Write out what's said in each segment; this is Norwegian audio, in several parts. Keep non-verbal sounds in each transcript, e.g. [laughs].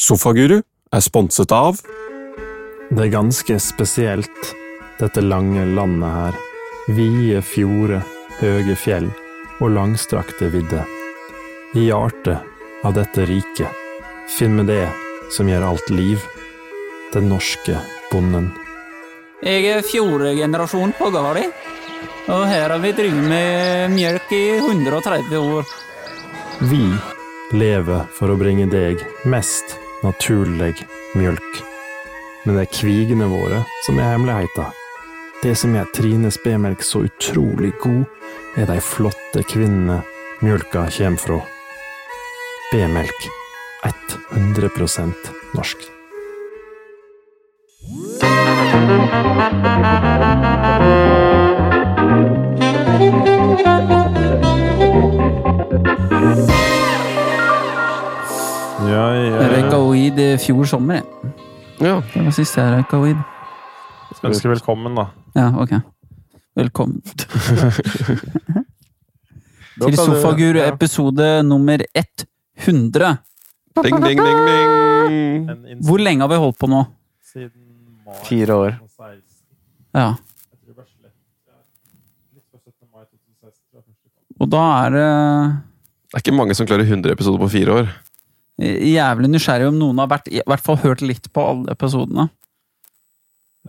Sofaguru er sponset av Det er ganske spesielt, dette lange landet her. Vide fjorder, høye fjell og langstrakte vidder. I hjertet av dette riket finner vi det som gjør alt liv. Den norske bonden. Jeg er fjerde generasjon på gårda, og her har vi drevet med mjølk i 130 år. Vi lever for å bringe deg mest naturlig mjølk. Men det er kvigene våre som er hemmeligheta. Det som gjør B-melk så utrolig god, er de flotte kvinnene mjølka kommer fra. B-melk. 100 norsk. Ja, ja. røyka weed i fjor sommer. jeg. Ja, Det var sist jeg røyka weed. Ønsker velkommen, da. Ja, ok. Velkommen [laughs] til Sofaguru Sofagur episode nummer 100. ding, ding, ding, ding. Hvor lenge har vi holdt på nå? Siden mai Fire år. Ja, Jeg tror det var slett, ja, litt før 17. mai 2016, tror jeg første gang. og da er det Det er ikke mange som klarer 100 episoder på fire år. Jævlig nysgjerrig om noen har vært, i hvert fall hørt litt på alle episodene.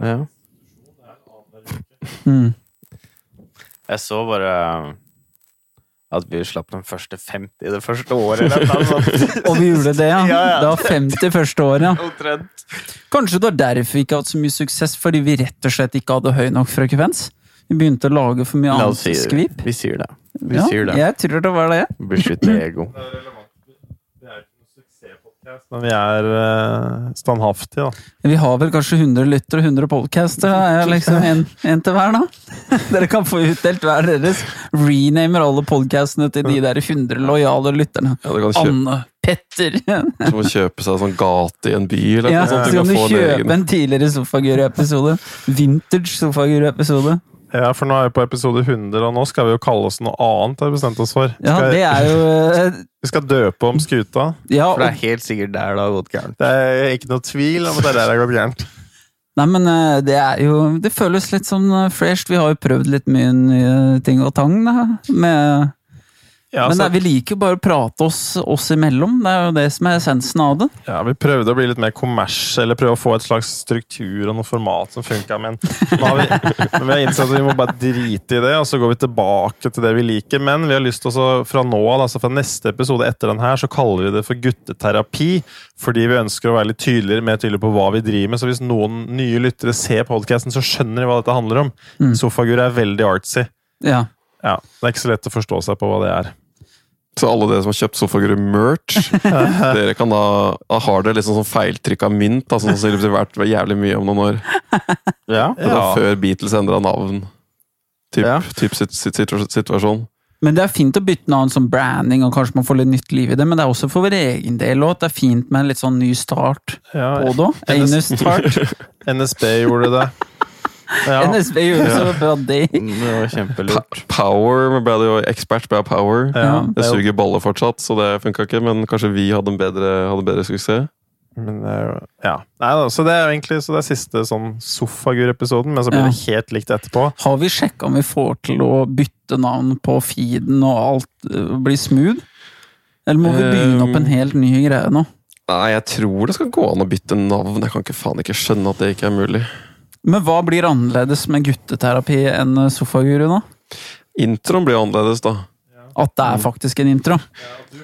Ja. Mm. Jeg så bare at vi slapp den første 50 det første året. [laughs] Og vi gjorde det, ja. Ja, ja. Det var 50 første året, ja. Omtrent. Kanskje det var derfor vi ikke hatt så mye suksess, fordi vi rett og slett ikke hadde høy nok frekvens? Vi begynte å lage for mye annet si skvip. Vi sier det. Vi Ja, sier det. jeg tror det var det. Beskytte ego. Det er relevant. Vi er ikke noen men vi er uh, standhaftige, da. Vi har vel kanskje 100 lyttere og 100 podcaster. da. Jeg er liksom en, en til hver, da. [laughs] Dere kan få utdelt hver deres. Renamer alle podcastene til de der 100 lojale lytterne. Ja, Anne, Petter som å kjøpe seg sånn gate i en by, eller Ja, noe sånt. Så kan du kjøpe en en tidligere Sofaguru-episode. Vintage Sofaguru-episode. Ja, for nå er vi på episode 100, og nå skal vi jo kalle oss noe annet, har vi bestemt oss for. Ja, Skal, det er jo eh, vi skal døpe om skuta. Ja, For det er helt sikkert der det har gått gærent. Det er ikke noe tvil om at det er der det har gått gærent. nei, men eh, det er jo Det føles litt sånn eh, fresh. Vi har jo prøvd litt mye nye ting og tang, da. Med Ja, Men det, vi liker jo bare å prate oss, oss imellom. Det er jo det som er essensen av det. ja, vi prøvde å bli litt mer kommers, eller prøve å få et slags struktur og noe format som funka, men nå har vi, [laughs] vi har innsett at vi må bare drite i det, og så går vi tilbake til det vi liker. Men vi har lyst til å, fra nå av, altså fra neste episode etter den her, så kaller vi det for gutteterapi, fordi vi ønsker å være litt tydeligere, mer tydeligere på hva vi driver med. Så hvis noen nye lyttere ser podkasten, så skjønner de hva dette handler om. Mm. Sofagur er veldig artsy. Ja. Ja, Det er ikke så lett å forstå seg på hva det er. Så alle dere som har kjøpt Sofaguru merch, [laughs] dere kan da, da har dere liksom sånn feiltrykk av mynt, da, som sannsynligvis har vært jævlig mye om noen år. [laughs] Ja. Det var Ja. før Beatles endra navn. Typ, Ja. typ sit, sit, situa- situasjon. Men det er fint å bytte navn som branding, og kanskje man får litt nytt liv i det, men det er også for vår egen del òg. Det er fint med en litt sånn ny start Ja, på det. Start. [laughs] NSB gjorde det. Ja. NSB gjorde så bra det. Det var kjempelurt. Power ble det jo ekspert på Power. Ja, Det suger baller fortsatt, så det funka ikke, men kanskje vi hadde en bedre, hadde bedre suksess. Men, det er jo- ja. Nei, da, så det er jo egentlig så det er siste sånn Sofagur-episoden, men så blir Ja. det helt likt etterpå. Har vi sjekka om vi får til å bytte navn på feeden og alt øh, blir smooth? Eller må vi begynne opp en helt ny greie nå? Nei, jeg tror det skal gå an å bytte navn. Jeg kan ikke faen ikke skjønne at det ikke er mulig. Men hva blir annerledes med gutteterapi enn sofaguru nå? Introen blir annerledes, da. At det er faktisk en intro?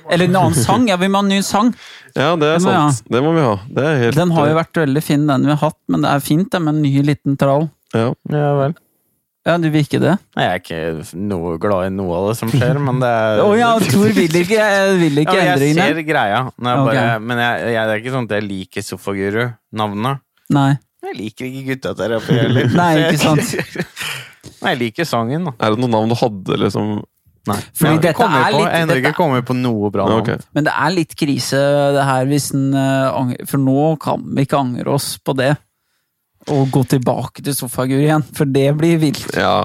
Eller en annen sang? Ja, vi må ha en ny sang! Ja, det er Det sant. Ha. Det må vi ha. Det er helt Den har jo vært veldig fin, den vi har hatt, men det er fint det med en ny liten trall. ja. Ja vel. Ja, du vil ikke det? Nei, Jeg er ikke noe glad i noe av det som skjer, men det er [laughs] oh, ja, Tor vil ikke, jeg vil ikke ja, jeg endringene. ser greia. Når jeg okay. bare, men jeg, jeg, det er ikke sånn at jeg liker Sofaguru-navnet. Nei. Jeg liker ikke guttaterapi heller. [laughs] Nei, ikke sant. [laughs] Nei, jeg liker sangen, da. Er det noen navn du hadde, liksom? Nei. Fordi Jeg dette er på, litt- Jeg ender dette- ikke kommet på noe bra navn. Okay. Men det er litt krise det her hvis en eh, angrer For nå kan vi ikke angre oss på det. Og gå tilbake til sofagur igjen, for det blir vilt. Ja,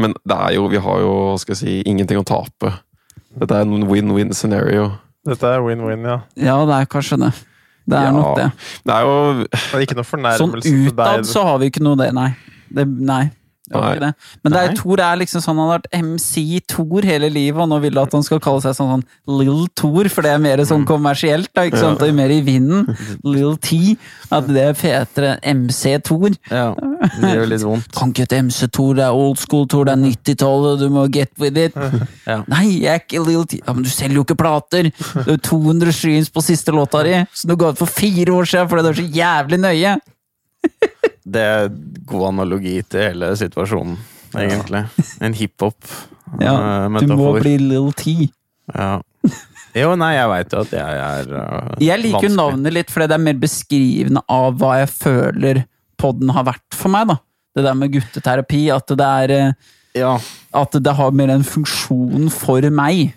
men det er jo Vi har jo, skal jeg si, ingenting å tape. Dette er en win-win scenario. Dette er win-win, ja. Ja, det er kanskje det. Det er Ja. nok det. Det er jo Det er ikke noe Sånn fornærmelse til utad så har vi ikke noe det, nei. Det, nei. Det ikke det. Men det er, Thor er liksom sånn, han har vært MC Thor hele livet, og nå vil du at han skal kalle seg sånn, sånn Lill Thor, for det er mer sånn kommersielt, da, ikke sant? Og mer i vinden. [laughs] Lill T. At det er fetere enn MC Thor. Ja, det gjør litt vondt. [laughs] Kan ikke hete MC Thor, det er old school Thor, det er 90-tallet, du må get with it. [laughs] Ja. Nei, jeg er ikke Lill T. Ja, men du selger jo ikke plater! Det er jo 200 streams på siste låta di, som du ga ut for fire år siden fordi du er så jævlig nøye! Det er god analogi til hele situasjonen, egentlig. En hiphop. Ja, eh, du må bli Lill T. Ja. Jo, nei, jeg veit jo at jeg er uh, Jeg liker jo navnet litt, fordi det er mer beskrivende av hva jeg føler podden har vært for meg. da. Det der med gutteterapi, at det er eh, Ja, At det har mer en funksjon for meg,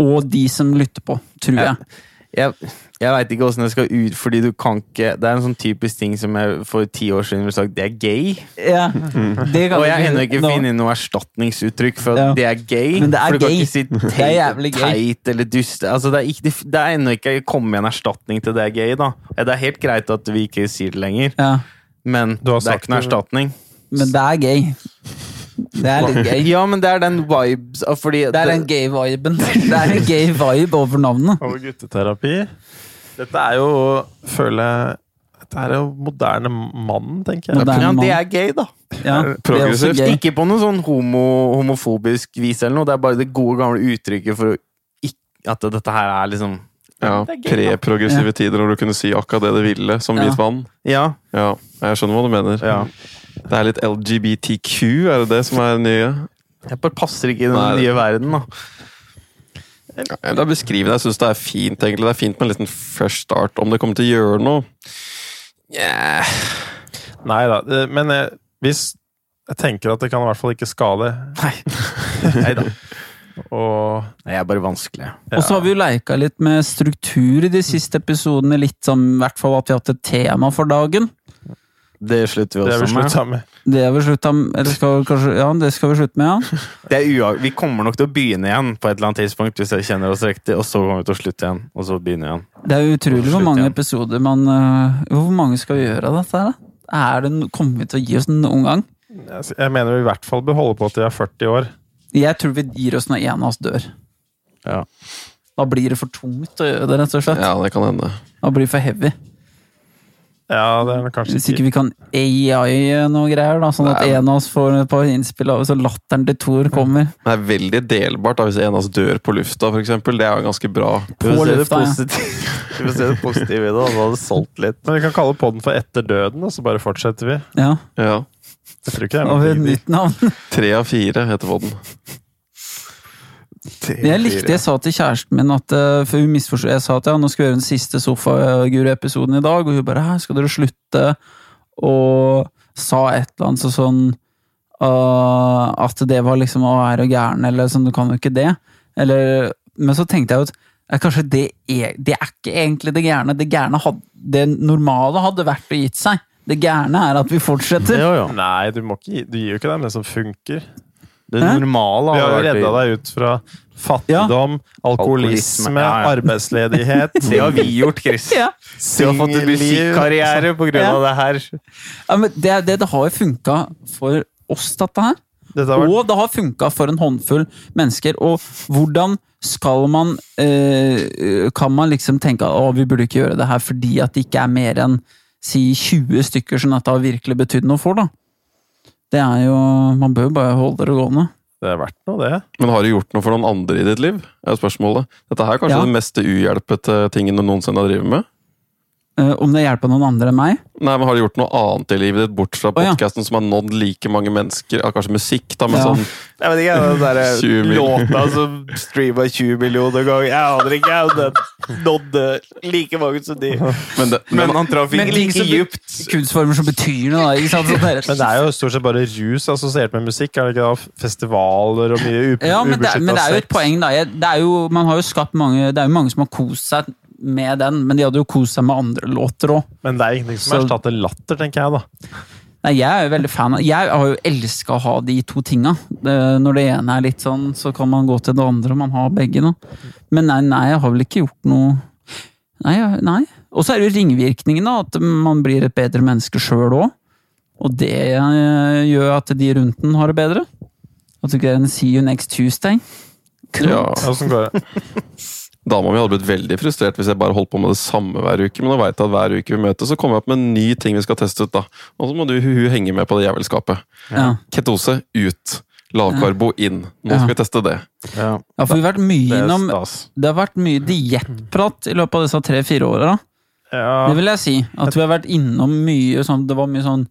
og de som lytter på, tror jeg. jeg, jeg veit ikke åssen det skal ut, fordi du kan ikke Det er en sånn typisk ting som jeg for ti år siden ville sagt det er gay. Ja, det kan Og jeg har ennå ikke nå. funnet noe erstatningsuttrykk for at Ja. det er gay. Men det er for du kan ikke si er gay. teit eller dust. Altså, det er, ikke, det er ennå ikke kommet en erstatning til det er gay. da Det er helt greit at vi ikke sier det lenger, Ja, men det er ikke noe erstatning. men det er gay. Det er litt gay. Ja, men det er den vibes fordi Det er den gay-viben. [laughs] Det er en gay vibe over navnet. Over gutteterapi. Dette er jo, føler jeg Dette er jo moderne mann, tenker jeg. Moderne Ja, det er gay, da. Ja, Progressivt. gay. Ikke på noe sånn homo, homofobisk vis eller noe, det er bare det gode, gamle uttrykket for ikke At dette her er liksom ja, Pre-progressive tider når du kunne si akkurat det du ville som Ja. hvit vann. Ja. Ja, jeg skjønner hva du mener. ja. Det er litt LGBTQ, er det det som er det nye? Jeg bare passer ikke i den Nei. nye verden, da. Ja, Det er beskrivende. Jeg syns det er fint, egentlig. Det er fint med en liten fresh start. Om det kommer til å gjøre noe yeah. Nei da. Men jeg, hvis Jeg tenker at det kan i hvert fall ikke skade. Nei. [laughs] Nei da. Og Jeg er bare vanskelig. Og så har vi jo leika litt med struktur i de siste episodene. Litt som i hvert fall at vi har hatt et tema for dagen. Det slutter vi det er vi også med. med. Det har vi slutta med. Eller skal vi kanskje Ja, det skal vi slutte med, ja. Det er ua vi kommer nok til å begynne igjen på et eller annet tidspunkt, hvis jeg kjenner oss riktig, og så kommer vi til å slutte igjen, og så begynne igjen. Det er utrolig hvor mange igjen. episoder man uh, Hvor mange skal vi gjøre av dette her, da? Er det, kommer vi til å gi oss noen gang? Jeg jeg mener vi i hvert fall bør holde på til vi er 40 år. Jeg tror vi gir oss når en av oss dør. Ja. Da blir det for tungt å gjøre det, rett og slett. Ja, det kan hende. Da blir det for heavy. Ja, det er kanskje Hvis ikke vi kan AI noe greier, da, sånn at Nei. en av oss får et par innspill av så latteren til Thor kommer. Det er veldig delbart da, hvis en av oss dør på lufta, for eksempel. Det er jo ganske bra. På lufta, ja. vi får se det positive [laughs] i det, og da hadde det solgt litt. Men vi kan kalle podden for Etter døden, og så bare fortsetter vi. Ja, Ja. Jeg tror ikke det er noe tid. nytt navn. Tre av fire heter podden. Jeg likte jeg sa til kjæresten min at eh, For hun misforstod Jeg sa at ja, nå skal vi gjøre den siste Sofaguru-episoden i dag, og hun bare Hæ, skal dere slutte? Og sa et eller annet så sånn uh, At det var liksom å være gæren, eller sånn, du kan jo ikke det. Eller Men så tenkte jeg jo at kanskje det er, det er ikke egentlig det gærne. Det gærne had, Det normale hadde vært å gitt seg. Det gærne er at vi fortsetter. Jo, jo. Nei, du, må ikke, du gir jo ikke dem det som funker. Det normale har vært Vi har redda deg ut fra fattigdom, alkoholisme, Alkoholisme, ja, ja. arbeidsledighet. [laughs] Det har vi gjort, Chris. Ja. Du har fått en musikkarriere på grunn Ja. av det her. Ja, men det, det, det har jo funka for oss, dette her. Dette har vært Og det har funka for en håndfull mennesker. Og hvordan skal man eh, Kan man liksom tenke at vi burde ikke gjøre det her fordi at det ikke er mer enn si 20 stykker som dette har virkelig betydd noe for, da? Det er jo Man bør jo bare holde det gående. Det er verdt noe, det. Men har du gjort noe for noen andre i ditt liv? er spørsmålet. Dette her er kanskje Ja. den meste uhjelpete tingen du noensinne har drevet med? Eh, om det hjelper noen andre enn meg? Nei, men Har du gjort noe annet i livet ditt, bort fra Å, ja. som har nådd like mange mennesker? Ja, kanskje musikk, da, men Ja. sånn Jeg vet ikke, den der låta [laughs] som streama 20 millioner ganger. Jeg aner ikke om den nådde like mange som de. Men, det, Men men, han traff ikke like som- djupt. Kunstformer som betyr noe, da. Ikke sant? Sånn. Men det er jo stort sett bare rus assosiert med musikk. Er det ikke da? Festivaler og mye ubeskytta Ja, men det, men det er jo et poeng, da. Jeg, det er jo, man har jo skapt mange Det er jo mange som har kost seg med den, men de hadde jo kost seg med andre låter òg. Men det er ingenting som erstatter latter, tenker jeg, da. Nei, jeg er jo veldig fan av Jeg har jo elska å ha de to tinga. Når det ene er litt sånn, så kan man gå til det andre, man har begge. Da. Men nei, nei, jeg har vel ikke gjort noe Nei, nei. Og så er det jo ringvirkningen, da, at man blir et bedre menneske sjøl òg. Og det eh, gjør at de rundt den har det bedre. At du greier en see you next Tuesday. Ja, Åssen går det? [laughs] Dama mi hadde blitt veldig frustrert hvis jeg bare holdt på med det samme hver uke. Men nå vet jeg at hver uke vi møtes, så kommer jeg opp med en ny ting vi skal teste ut. da. Og så må du hun henge med på det jævelskapet. Ja. Ketose ut. Lavkarbo inn. Nå Ja. skal vi teste det. Ja, ja, for vi har vært mye innom. Det har vært mye diettprat i løpet av disse tre-fire åra. Ja, Det vil jeg si. At vi har vært innom mye sånn Det var mye sånn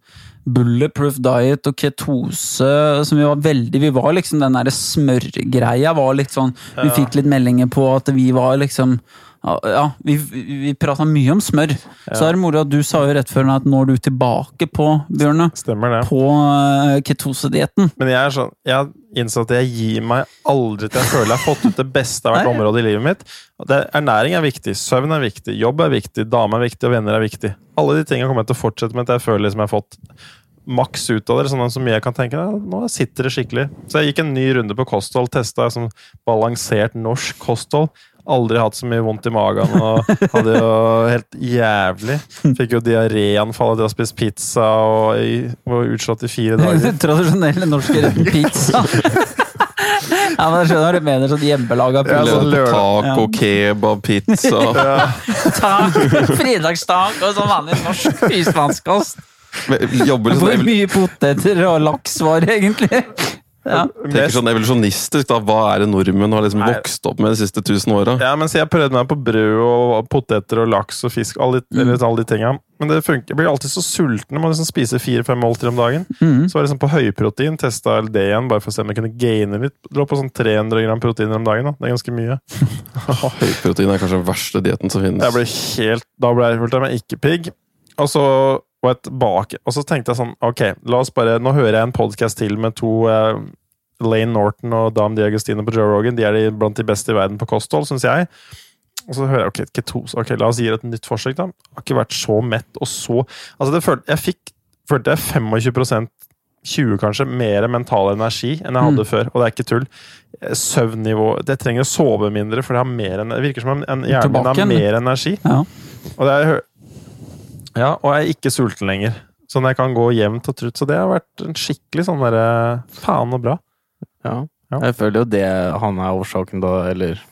bulletproof diet og ketose som vi var veldig Vi var liksom den derre smørgreia var litt sånn Vi fikk litt meldinger på at vi var liksom Ja, vi, vi prata mye om smør. Så er det moro at du sa jo rett før at nå er du tilbake på, Bjørne, stemmer det. på uh, ketosedietten. Men jeg er sånn, jeg har innsett at jeg gir meg aldri til jeg føler jeg har fått ut det beste av hvert [laughs] område i livet mitt. Det, ernæring er viktig, søvn er viktig, jobb er viktig, dame er viktig, og venner er viktig. Alle de tingene kommer jeg til å fortsette med til jeg føler liksom jeg har fått maks ut av det. Sånn så mye jeg kan tenke «Ja, nå sitter det skikkelig. Så jeg gikk en ny runde på kosthold, testa sånn balansert norsk kosthold. Aldri hatt så mye vondt i magen og hadde jo helt jævlig. Fikk jo diaréanfall etter å ha spist pizza og var utslått i fire dager. [laughs] Tradisjonelle norske retten pizza. ja, men jeg skjønner hva du mener. Sånn hjemmelaga Ja, pizza. sånn Levde taco, Ja. kebab, pizza. Ja. [laughs] Fridagstak og sånn vanlig norsk [laughs] husmannskost. Hvor sånn, mye poteter og laks var det egentlig? Ja. tenker sånn evolusjonistisk. da, Hva er det nordmenn har liksom vokst opp med de siste tusen åra? Ja, men så jeg prøvde meg på brød og poteter og laks og fisk. Alle, Mm. eller alle de tinga. Men det funker. Jeg blir alltid så sulten. når man liksom spiser fire-fem måltider om dagen. Mm. Så var jeg liksom på høyprotein. Testa LD igjen bare for å se om jeg kunne gaine litt. Lå på sånn 300 gram proteiner om dagen. da. Det er ganske mye. [laughs] Høyprotein er kanskje den verste dietten som finnes. Jeg ble helt, da ble jeg, jeg meg ikke pigg. Og så var et bak og så tenkte jeg sånn Ok, la oss bare Nå hører jeg en podkast til med to eh, Lane Norton og Dam Diagostino på Joe Rogan. De er de blant de beste i verden på kosthold, syns jeg. Og så hører jeg ok, ketose. Ok, la oss gi det et nytt forsøk, da. Har ikke vært så mett og så Altså, det følte Jeg fikk følte jeg 25% 20 kanskje, mer mental energi enn jeg hadde før. Og det er ikke tull. Eh, Søvnnivå Jeg trenger å sove mindre, for det, har mer, det virker som om en- hjernen min har mer energi. Ja. Og, det er, ja, og jeg er ikke sulten lenger. Sånn jeg kan gå jevnt og trutt. Så det har vært en skikkelig sånn derre Faen og bra. Ja. Ja. Jeg føler jo det han er årsaken da, eller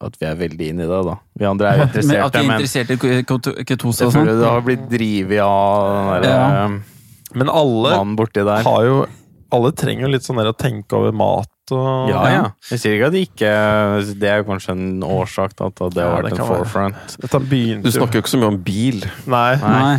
at vi er veldig inne i det, da. Vi andre er jo [laughs] Men at de er interessert i ketose og sånn. det har blitt drevet av den derre Ja. Men alle mannen borti der. har jo Alle trenger jo litt sånn der å tenke over mat og Ja, ja. Jeg sier ikke at det ikke Det er kanskje en årsak til at det har vært en forefront. Du snakker jo ikke så mye om bil. Nei. Nei.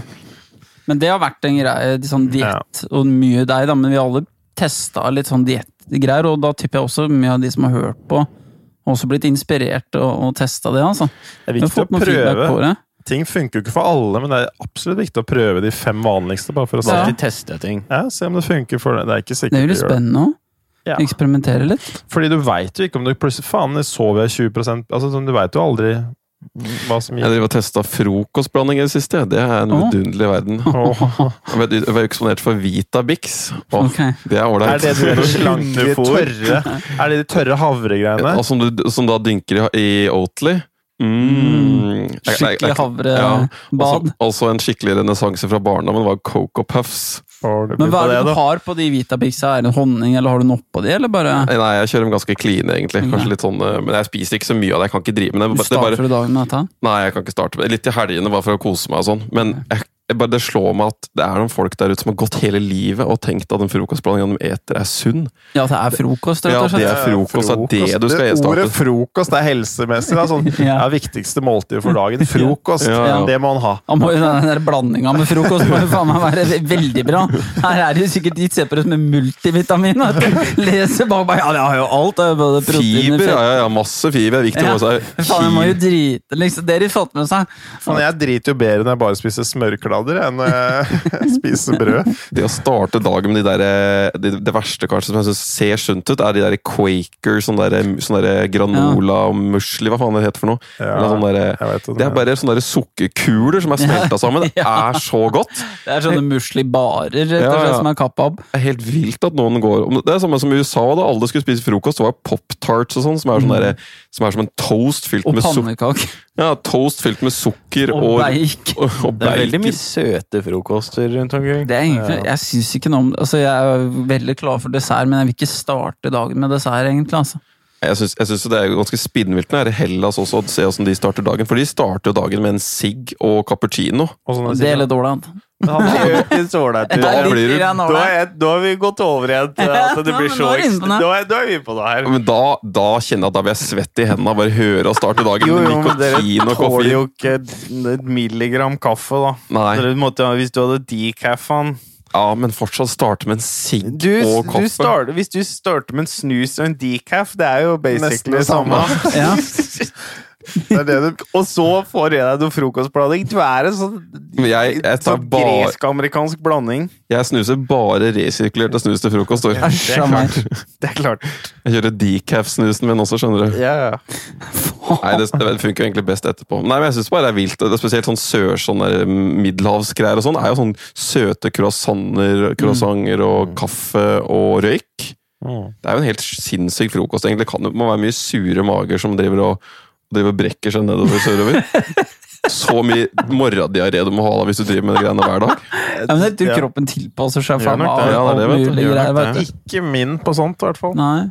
Men det har vært en greie, sånn diett og mye deg, da. Men vi har alle testa litt sånn diettgreier, og da tipper jeg også mye av de som har hørt på, har også blitt inspirert og, og testa det, altså. Det er viktig å prøve. det. Ting funker jo ikke for alle, men det er absolutt viktig å prøve de fem vanligste. Bare for å se, Ja. Teste ting. ja, se om det funker for deg. Det er ikke sikkert Det er jo litt gjør det. spennende òg. Ja. Eksperimentere litt. Fordi du veit jo ikke om du plutselig Faen, jeg sov jeg 20 altså, sånn, Du veit jo aldri hva som Jeg gir driver og testa frokostblanding i det siste. Det er en vidunderlig oh. verden. [laughs] Oh. Jeg var eksponert for Vitabix. Oh, okay. Det er Er det de [laughs] slanke, tørre Er det de tørre havregreiene? Ja, som, du, som da dynker i, i Oatly. Mm. Jeg- jeg- Skikkelig jeg- havrebad. Altså, altså en skikkelig renessanse fra barndommen var Coco Puffs. Får du Men hva er det det du da? har på de Vitabixene? Er det en honning, eller har du noe oppå de, eller bare Nei, jeg kjører dem ganske clean, egentlig. Kanskje litt sånn, eh, Men jeg spiser ikke så mye av det. Jeg kan ikke drive med det. Du det er bare, starter dagen med dette? Nei, jeg kan ikke starte med det. Litt i helgene bare for å kose meg og sånn. Men jeg bare, det slår meg at det er noen folk der ute som har gått hele livet og tenkt at en frokostblanding de eter, er sunn. Ja, det er frokost, rett Ja, det er frokost. Det er det du skal Det. Ordet frokost er helsemessig. Da. Sånn, [laughs] Ja. ja. viktigste måltid for dagen. [laughs] Frokost. Ja, ja. Det må han ha. Han må Den der blandinga med frokost må jo faen meg være veldig bra. Her er det sikkert de ser på det som en multivitamin. vet du. Leser bare, bare ja, det har jo alt. Det er både proteiner, Fiber, ja, fett ja, ja, masse fiber. Er viktig Ja. Faen, jeg må jo drite, liksom. Det har de fått med seg. Faen, jeg driter jo bedre når jeg bare spiser smørkladder enn uh, [laughs] spise brød. Det å starte dagen med de der, eh, det, det verste kanskje som jeg synes ser sunt ut, er de der Quaker, sånn der, sånn der granola og musli, hva faen det heter for noe. Ja, sånn der, det, det er bare sånne sukkerkuler som er smelta sammen. [laughs] Det er så godt! Det er sånne musli-barer rett og slett ja. som er kappa opp. Det er helt vilt at noen går Det er samme som i USA, da alle skulle spise frokost. Det var Pop-Tarts og sånn, som, er sånn som er som en toast fylt Og med sukker. Ja, toast fylt med sukker Og og, beik. og, og Det er veldig mye søte frokoster rundt omkring. Det er egentlig, Jeg syns ikke noe om det. Altså, jeg er veldig klar for dessert, men jeg vil ikke starte dagen med dessert, egentlig. altså. Jeg syns, jeg syns det er ganske spinnvilt når Hellas også, å se hvordan de starter dagen. For de starter jo dagen med en sigg og cappuccino. Og sånne Det er litt dårlig. Litt blir du- Da da har vi gått over igjen [laughs] til at det blir så. Da da er vi på det her. Men da, da kjenner jeg at da blir jeg svett i hendene av bare høre å starte dagen Jo, med jo, dere nikotin og tåler jo ikke et milligram kaffe, da. Nei, Dere måtte, hvis du hadde decaf-en ja, men fortsatt starte med en sigg og kaffe. du starter, Hvis du starter med en snus og en decaf, det er jo basically det det samme. Ja. [laughs] Det er det du, og så får jeg deg noe frokostblanding. Du er en sånn, jeg, jeg, tar sånn gresk-amerikansk blanding. jeg snuser bare resirkulerte snus til frokost. Æsj a meg. Det er klart. Jeg kjører decaf-snusen min også, skjønner du. Ja, ja. Nei, det, det funker egentlig best etterpå. Nei, men jeg synes bare det er vilt. Det er spesielt sånn sør, sånn der middelhavsgreier og sånn. Det er jo sånn søte croissanter, croissanter og kaffe og røyk. Mm. Det er jo en helt sinnssyk frokost. egentlig. Det kan jo må være mye sure mager som driver og, driver og brekker seg nedover sørover. [laughs] Så mye morgendiaré du må ha da hvis du driver med de greiene hver dag. Ja, men jeg tror kroppen tilpasser seg faen meg alt Ja. Ikke min på sånt, i hvert fall. Nei.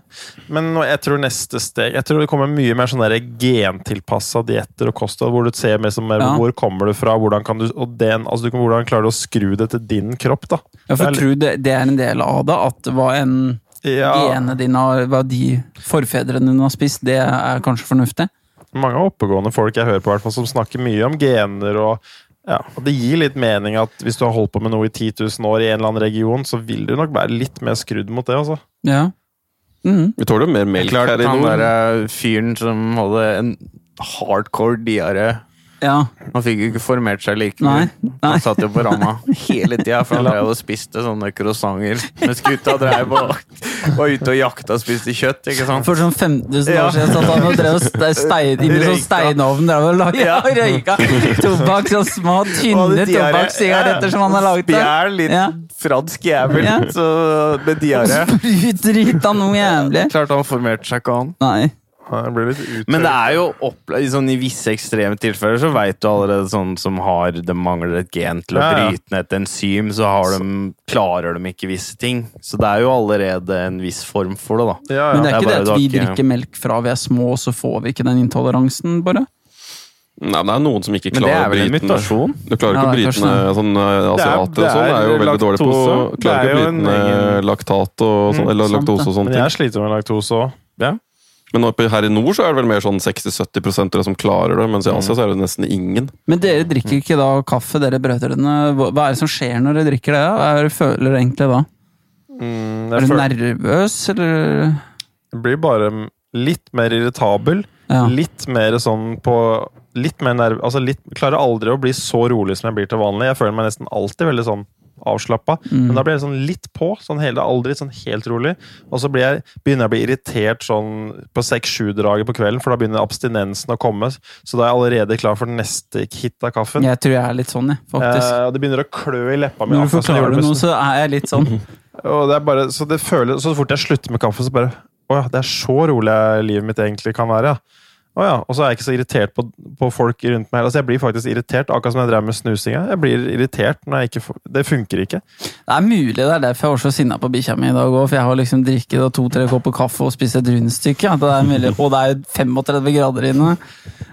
Men jeg tror neste steg Jeg tror det kommer mye mer sånn gentilpassa dietter og kosthold, hvor du ser mer som mer Ja. hvor kommer du fra, hvordan kan du og den, altså du hvordan klarer du å skru det til din kropp, da. Ja, for jeg tror det, det er en del av det, at hva enn Ja, genene dine hva de forfedrene dine har spist, det er kanskje fornuftig. Mange oppegående folk jeg hører på, hvert fall, som snakker mye om gener og ja, og Det gir litt mening at hvis du har holdt på med noe i 10 000 år i en eller annen region, så vil du nok være litt mer skrudd mot det. altså. Ja. Mm. Vi tåler jo mer melk Klart her i han der fyren som hadde en hardcore diaré ja. Han fikk jo ikke formert seg like mye. Nei. Han satt jo på ramma [laughs] hele tida, for han drev og spiste sånne croissanter. Mens gutta drev og var ute og jakta og spiste kjøtt, ikke sant? For sånn 5000 år Ja. siden satt han og drev og ste- [laughs] stein, i sånn steinovn drev og laga Ja. [laughs] røyka tobakk, så små, tynne Og tobakkssigaretter som han har laget. det. Spjæl, litt Ja. fransk jævel Ja. så med diaré. Sprutdrita noe jævlig. Klart han formerte seg ikke, han. Nei. Ja, Det blir litt. Men det er jo i sånn, I visse ekstreme tilfeller så veit du allerede sånn som har Det mangler et gen til å Ja, ja. bryte ned et enzym, så har de, klarer de ikke visse ting. Så det er jo allerede en viss form for det, da. ja, Men det er er det ikke er det at vi ikke- drikker melk fra vi er små, så får vi ikke den intoleransen, bare? Nei, men det er noen som ikke klarer er å bryte ned? Du klarer ikke å bryte ned sånn eh, Det er- Asiater og det sånn er jo veldig dårlig på. Det Klarer er ikke å bryte ned laktat og sånn, Mm, eller laktose og sånne Men jeg sliter med laktose òg. Men her i nord så er det vel mer sånn 60-70 tror jeg, som klarer det, mens i Asia så er det nesten ingen. Men dere drikker ikke da kaffe, dere brødrene. Hva er det som skjer når dere drikker det? Hva er det du føler egentlig da? Mm, Er du føler, nervøs, eller? jeg blir bare litt mer irritabel. Ja. Litt mer sånn på Litt mer nerv... Altså litt, klarer aldri å bli så rolig som jeg blir til vanlig. Jeg føler meg nesten alltid veldig sånn avslappa. Mm. Men da blir jeg sånn litt på. sånn hele, Aldri sånn helt rolig. Og så blir jeg, begynner jeg å bli irritert sånn på seks-sju-draget på kvelden, for da begynner abstinensen å komme. Så da er jeg allerede klar for neste hit av kaffen. Jeg tror jeg er litt sånn, jeg, faktisk. Eh, og det begynner å klø i leppa mi. Når du forklarer det nå, så er jeg litt sånn. [laughs] og det er bare, så det så fort jeg slutter med kaffe, så bare Å ja, det er så rolig livet mitt egentlig kan være, ja. Å ja. Og så er jeg ikke så irritert på, på folk rundt meg. Altså, jeg blir faktisk irritert, akkurat som jeg drev med snusinga. Jeg blir irritert når jeg ikke får Det funker ikke. Det er mulig det er derfor jeg var så sinna på bikkja mi i dag òg, for jeg har liksom drikket to-tre kopper kaffe og spist et rundstykke. At det er mulig, og det er jo 35 grader inne.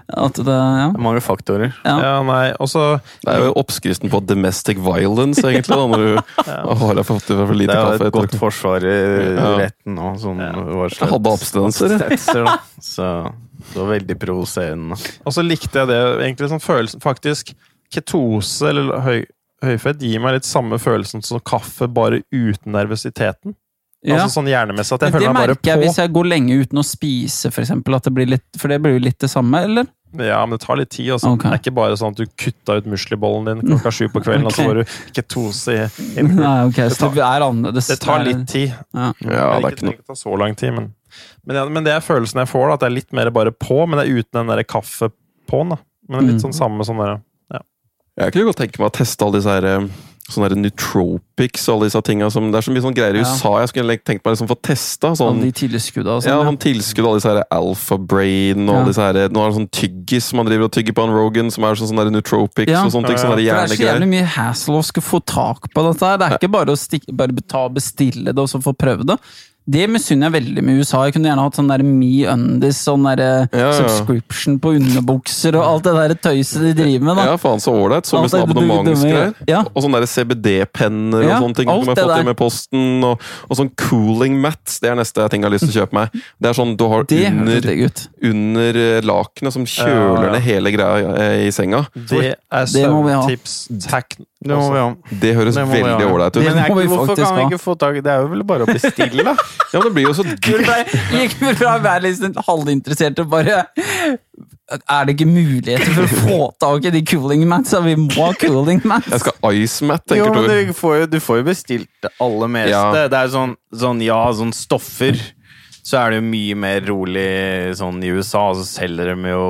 At det, ja. Det er mange faktorer. Ja. Ja, nei, og så Det er jo oppskriften på domestic violence, egentlig, da, når du [laughs] har fått i for lite kaffe. Det er jo et godt forsvar i retten òg. Sånn, ja. Jeg hadde abstinenser. [laughs] Så det var veldig provoserende. Og så likte jeg det egentlig sånn følelsen Faktisk, ketose eller høy, høyfett gir meg litt samme følelsen som kaffe, bare uten nervøsiteten. Ja. Altså sånn hjernemessig. At jeg det føler meg bare merker jeg hvis jeg går lenge uten å spise, for eksempel. At det blir litt, for det blir jo litt det samme, eller? Ja, men det tar litt tid. Altså. Okay. Det er ikke bare sånn at du kutta ut muslibollen din klokka sju på kvelden, og så får du ketose i. Nei, ok, Det så tar- det er. Det tar Det litt tid. Ja. Ja, det er ikke, ikke noe Det tar så lang tid, men men, ja, men det er følelsen jeg får, da, at det er litt mer bare på, men det er uten den der kaffepå'n. da. Men det er litt Mm. sånn samme sånn der Jeg kunne godt tenke meg å teste alle disse her, eh, sånne her nootropics og alle disse tinga som Det er så mye sånn greier i Ja. USA jeg skulle tenkt meg liksom få testa. Sånn, de tilskudda og ja, sånn. sånn tilskudd og alle disse her Alpha Brain og Ja. alle disse her, Nå er det sånn tyggis som man driver og tygger på han Rogan, som er sånn, sånne nootropics Ja. og sånne ting. Ja, ja. Sånne greier. Det er så jævlig mye hassle å skulle få tak på dette her. Det er ikke bare å stikke, bare ta og bestille det og så få prøve det. Det misunner jeg veldig med USA. Jeg kunne gjerne hatt sånn der Me Undies, sånn der eh, Ja, ja. subscription på underbukser og alt det der tøyset de driver med. da. Ja, faen så ålreit. Så mye det- abonnementsgreier. Ja. Og sånne der CBD-penner Ja, og sånne ting. som jeg har fått der. med posten. Og, og sånn cooling mats. Det er neste ting jeg har lyst til å kjøpe meg. Det er sånn du har Det under, under eh, lakenet som kjøler Ja, ja. ned hele greia eh, i senga. Det er sånn tips søvntips. Det må vi ha. Det høres Det må veldig ålreit ut. Men jeg, hvorfor kan vi ikke få tak i Det er jo vel bare å bestille, da? [laughs] Ja, det blir jo så Gikk vi fra å være litt sånn halvinteressert til bare Er det ikke muligheter for å få tak i de cooling matsa? Vi må ha cooling mats! Jeg skal ice mat, tenker men Tor. du får jo, du får jo bestilt det aller meste. Ja. Det er sånn, sånn, ja, sånn stoffer. Så er det jo mye mer rolig sånn i USA, så selger de jo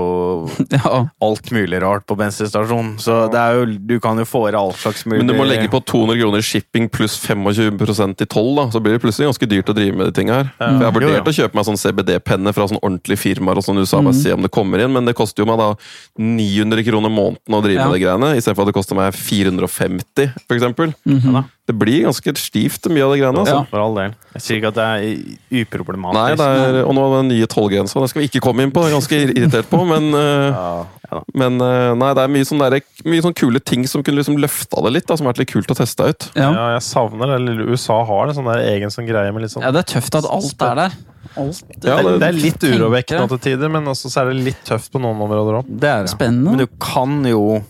[laughs] Ja. alt mulig rart på bensinstasjonen. Så det er jo, du kan jo få i all slags mulig Men du må legge på 200 kroner shipping pluss 25% i toll, da. Så blir det plutselig ganske dyrt å drive med de tinga her. For jeg har vurdert jo. å kjøpe meg sånn CBD-penne fra sånn ordentlige firmaer og sånn i USA, bare se om det kommer inn, men det koster jo meg da 900 kroner måneden å drive Ja. med de greiene, istedenfor at det koster meg 450, for eksempel. Mhm. Det blir ganske stivt, mye av de greiene. altså. Ja. For all del. Jeg sier ikke at det er uproblematisk. Nei, det er, og nå den nye tollgrensa, den skal vi ikke komme inn på, det er ganske irritert på, men, eh, [laughs] ja, ja men eh, nei, det er mye sånn, der, mye sånn kule ting som kunne liksom løfta det litt, da, som har vært litt kult å teste ut. Ja. Ja, jeg savner det. Eller USA har det, sånn der egen sånn greie med litt sånn ja, det er tøft at alt er der. Alt Ja, det, det- det er litt urovekkende til tider, men også så er det litt tøft på noen områder òg. Det. Spennende. Men du kan jo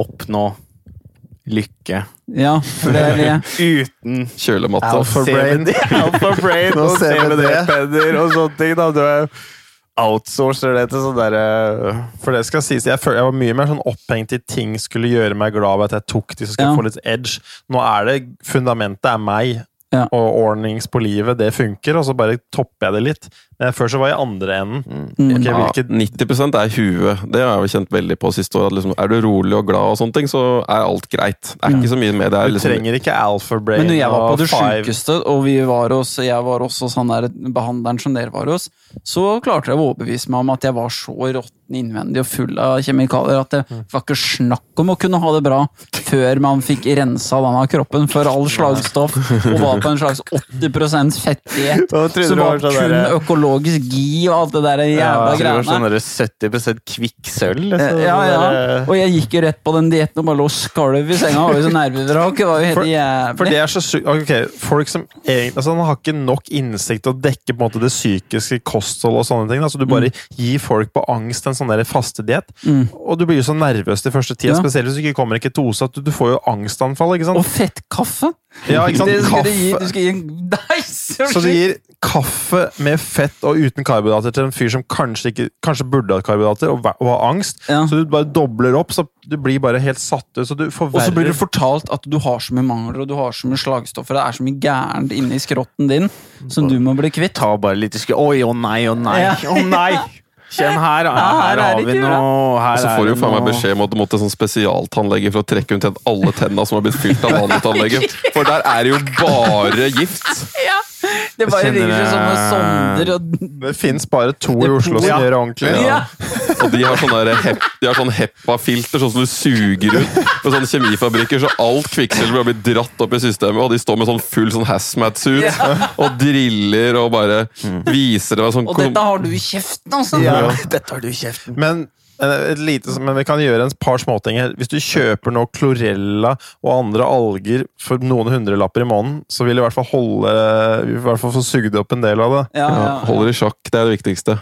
oppnå lykke Ja, for det er det. [laughs] uten Kjølematte. Alpha Brain. [laughs] Alpha Brain Nå og CBD. CBD-penner og sånne ting. da Du er outsourcer det til sånn derre For det skal sies, jeg, føler, jeg var mye mer sånn opphengt i ting skulle gjøre meg glad ved at jeg tok de som skulle Ja. få litt edge. Nå er det fundamentet er meg, Ja. og ordnings på livet, det funker, og så bare topper jeg det litt. Men før så var jeg andre enden. Mm. Ok, Ja, 90% er huet. Det har jeg jo kjent veldig på siste år. Liksom, er du rolig og glad, og sånne ting, så er alt greit. Det er ikke så mye med det. er Du Liksom, trenger ikke Alpha Brain Men når jeg var på det sjukeste, og vi var hos, jeg var også han der behandleren som dere var hos, så klarte jeg å overbevise meg om at jeg var så råtten innvendig og full av kjemikalier at det var ikke snakk om å kunne ha det bra før man fikk rensa denne kroppen for all slagstoff og var på en slags [laughs] 80 fettighet. Som var sånn kun derre- økologisk gi og alt det der jævla var greiene. sånn derre 70 kvikksølv. Liksom. Ja, ja. Og jeg gikk jo rett på den dietten og bare lå skalv i senga. Var jo så nervevrak. Det var jo For- jævlig. For det er så sykt okay, folk som egentlig altså, har ikke nok innsikt til å dekke måte det psykiske kostholdet og sånne ting. Altså, du bare gir folk på angst en sånn fastediett, Mm. og du blir jo så nervøs de første tida, Ja. spesielt hvis du ikke kommer i ketose, at du, du får jo angstanfall. ikke sant? Og fettkaffe! Ja, ikke sant? Det du gi, du skal gi en Nei, så [laughs] Så du gir kaffe med fett og uten karbohydrater til en fyr som kanskje, ikke, kanskje burde hatt karbohydrater og, og har angst. Ja. Så du bare dobler opp, så du blir bare helt satt ut. Så du Og så blir du fortalt at du har så mye mangler og du har så mye slagstoffer. Det er så mye gærent inni skrotten din som du må bli kvitt. Ta bare litt skru... Oi, å nei, å nei, Ja. å nei! [laughs] Kjenn her, her, her er har vi noe her og så får du jo faen meg beskjed om at du måtte sånn spesialtannlege for å trekke ut alle tenna som har blitt fylt av vanlig tannlege. For der er det jo bare gift! Det bare kjenner ligger sånne sonder og Det fins bare to i Oslo som Ja. gjør det ordentlig. Ja. Og de har sånne, der hep, de har sånn HEPA-filter, sånn som du suger ut på sånne kjemifabrikker, så alt kvikksølvet blir dratt opp i systemet, og de står med sånn full sånn hazmat-suit og driller og bare viser det sånn Og dette har du i kjeften, altså! Ja, dette har du i kjeften. Men, eh, lite, men vi kan gjøre en par småting her. Hvis du kjøper noe klorella og andre alger for noen hundrelapper i måneden, så vil du i hvert fall holde i hvert fall få sugd opp en del av det. Ja, ja, ja. Holder i sjakk, det er det viktigste.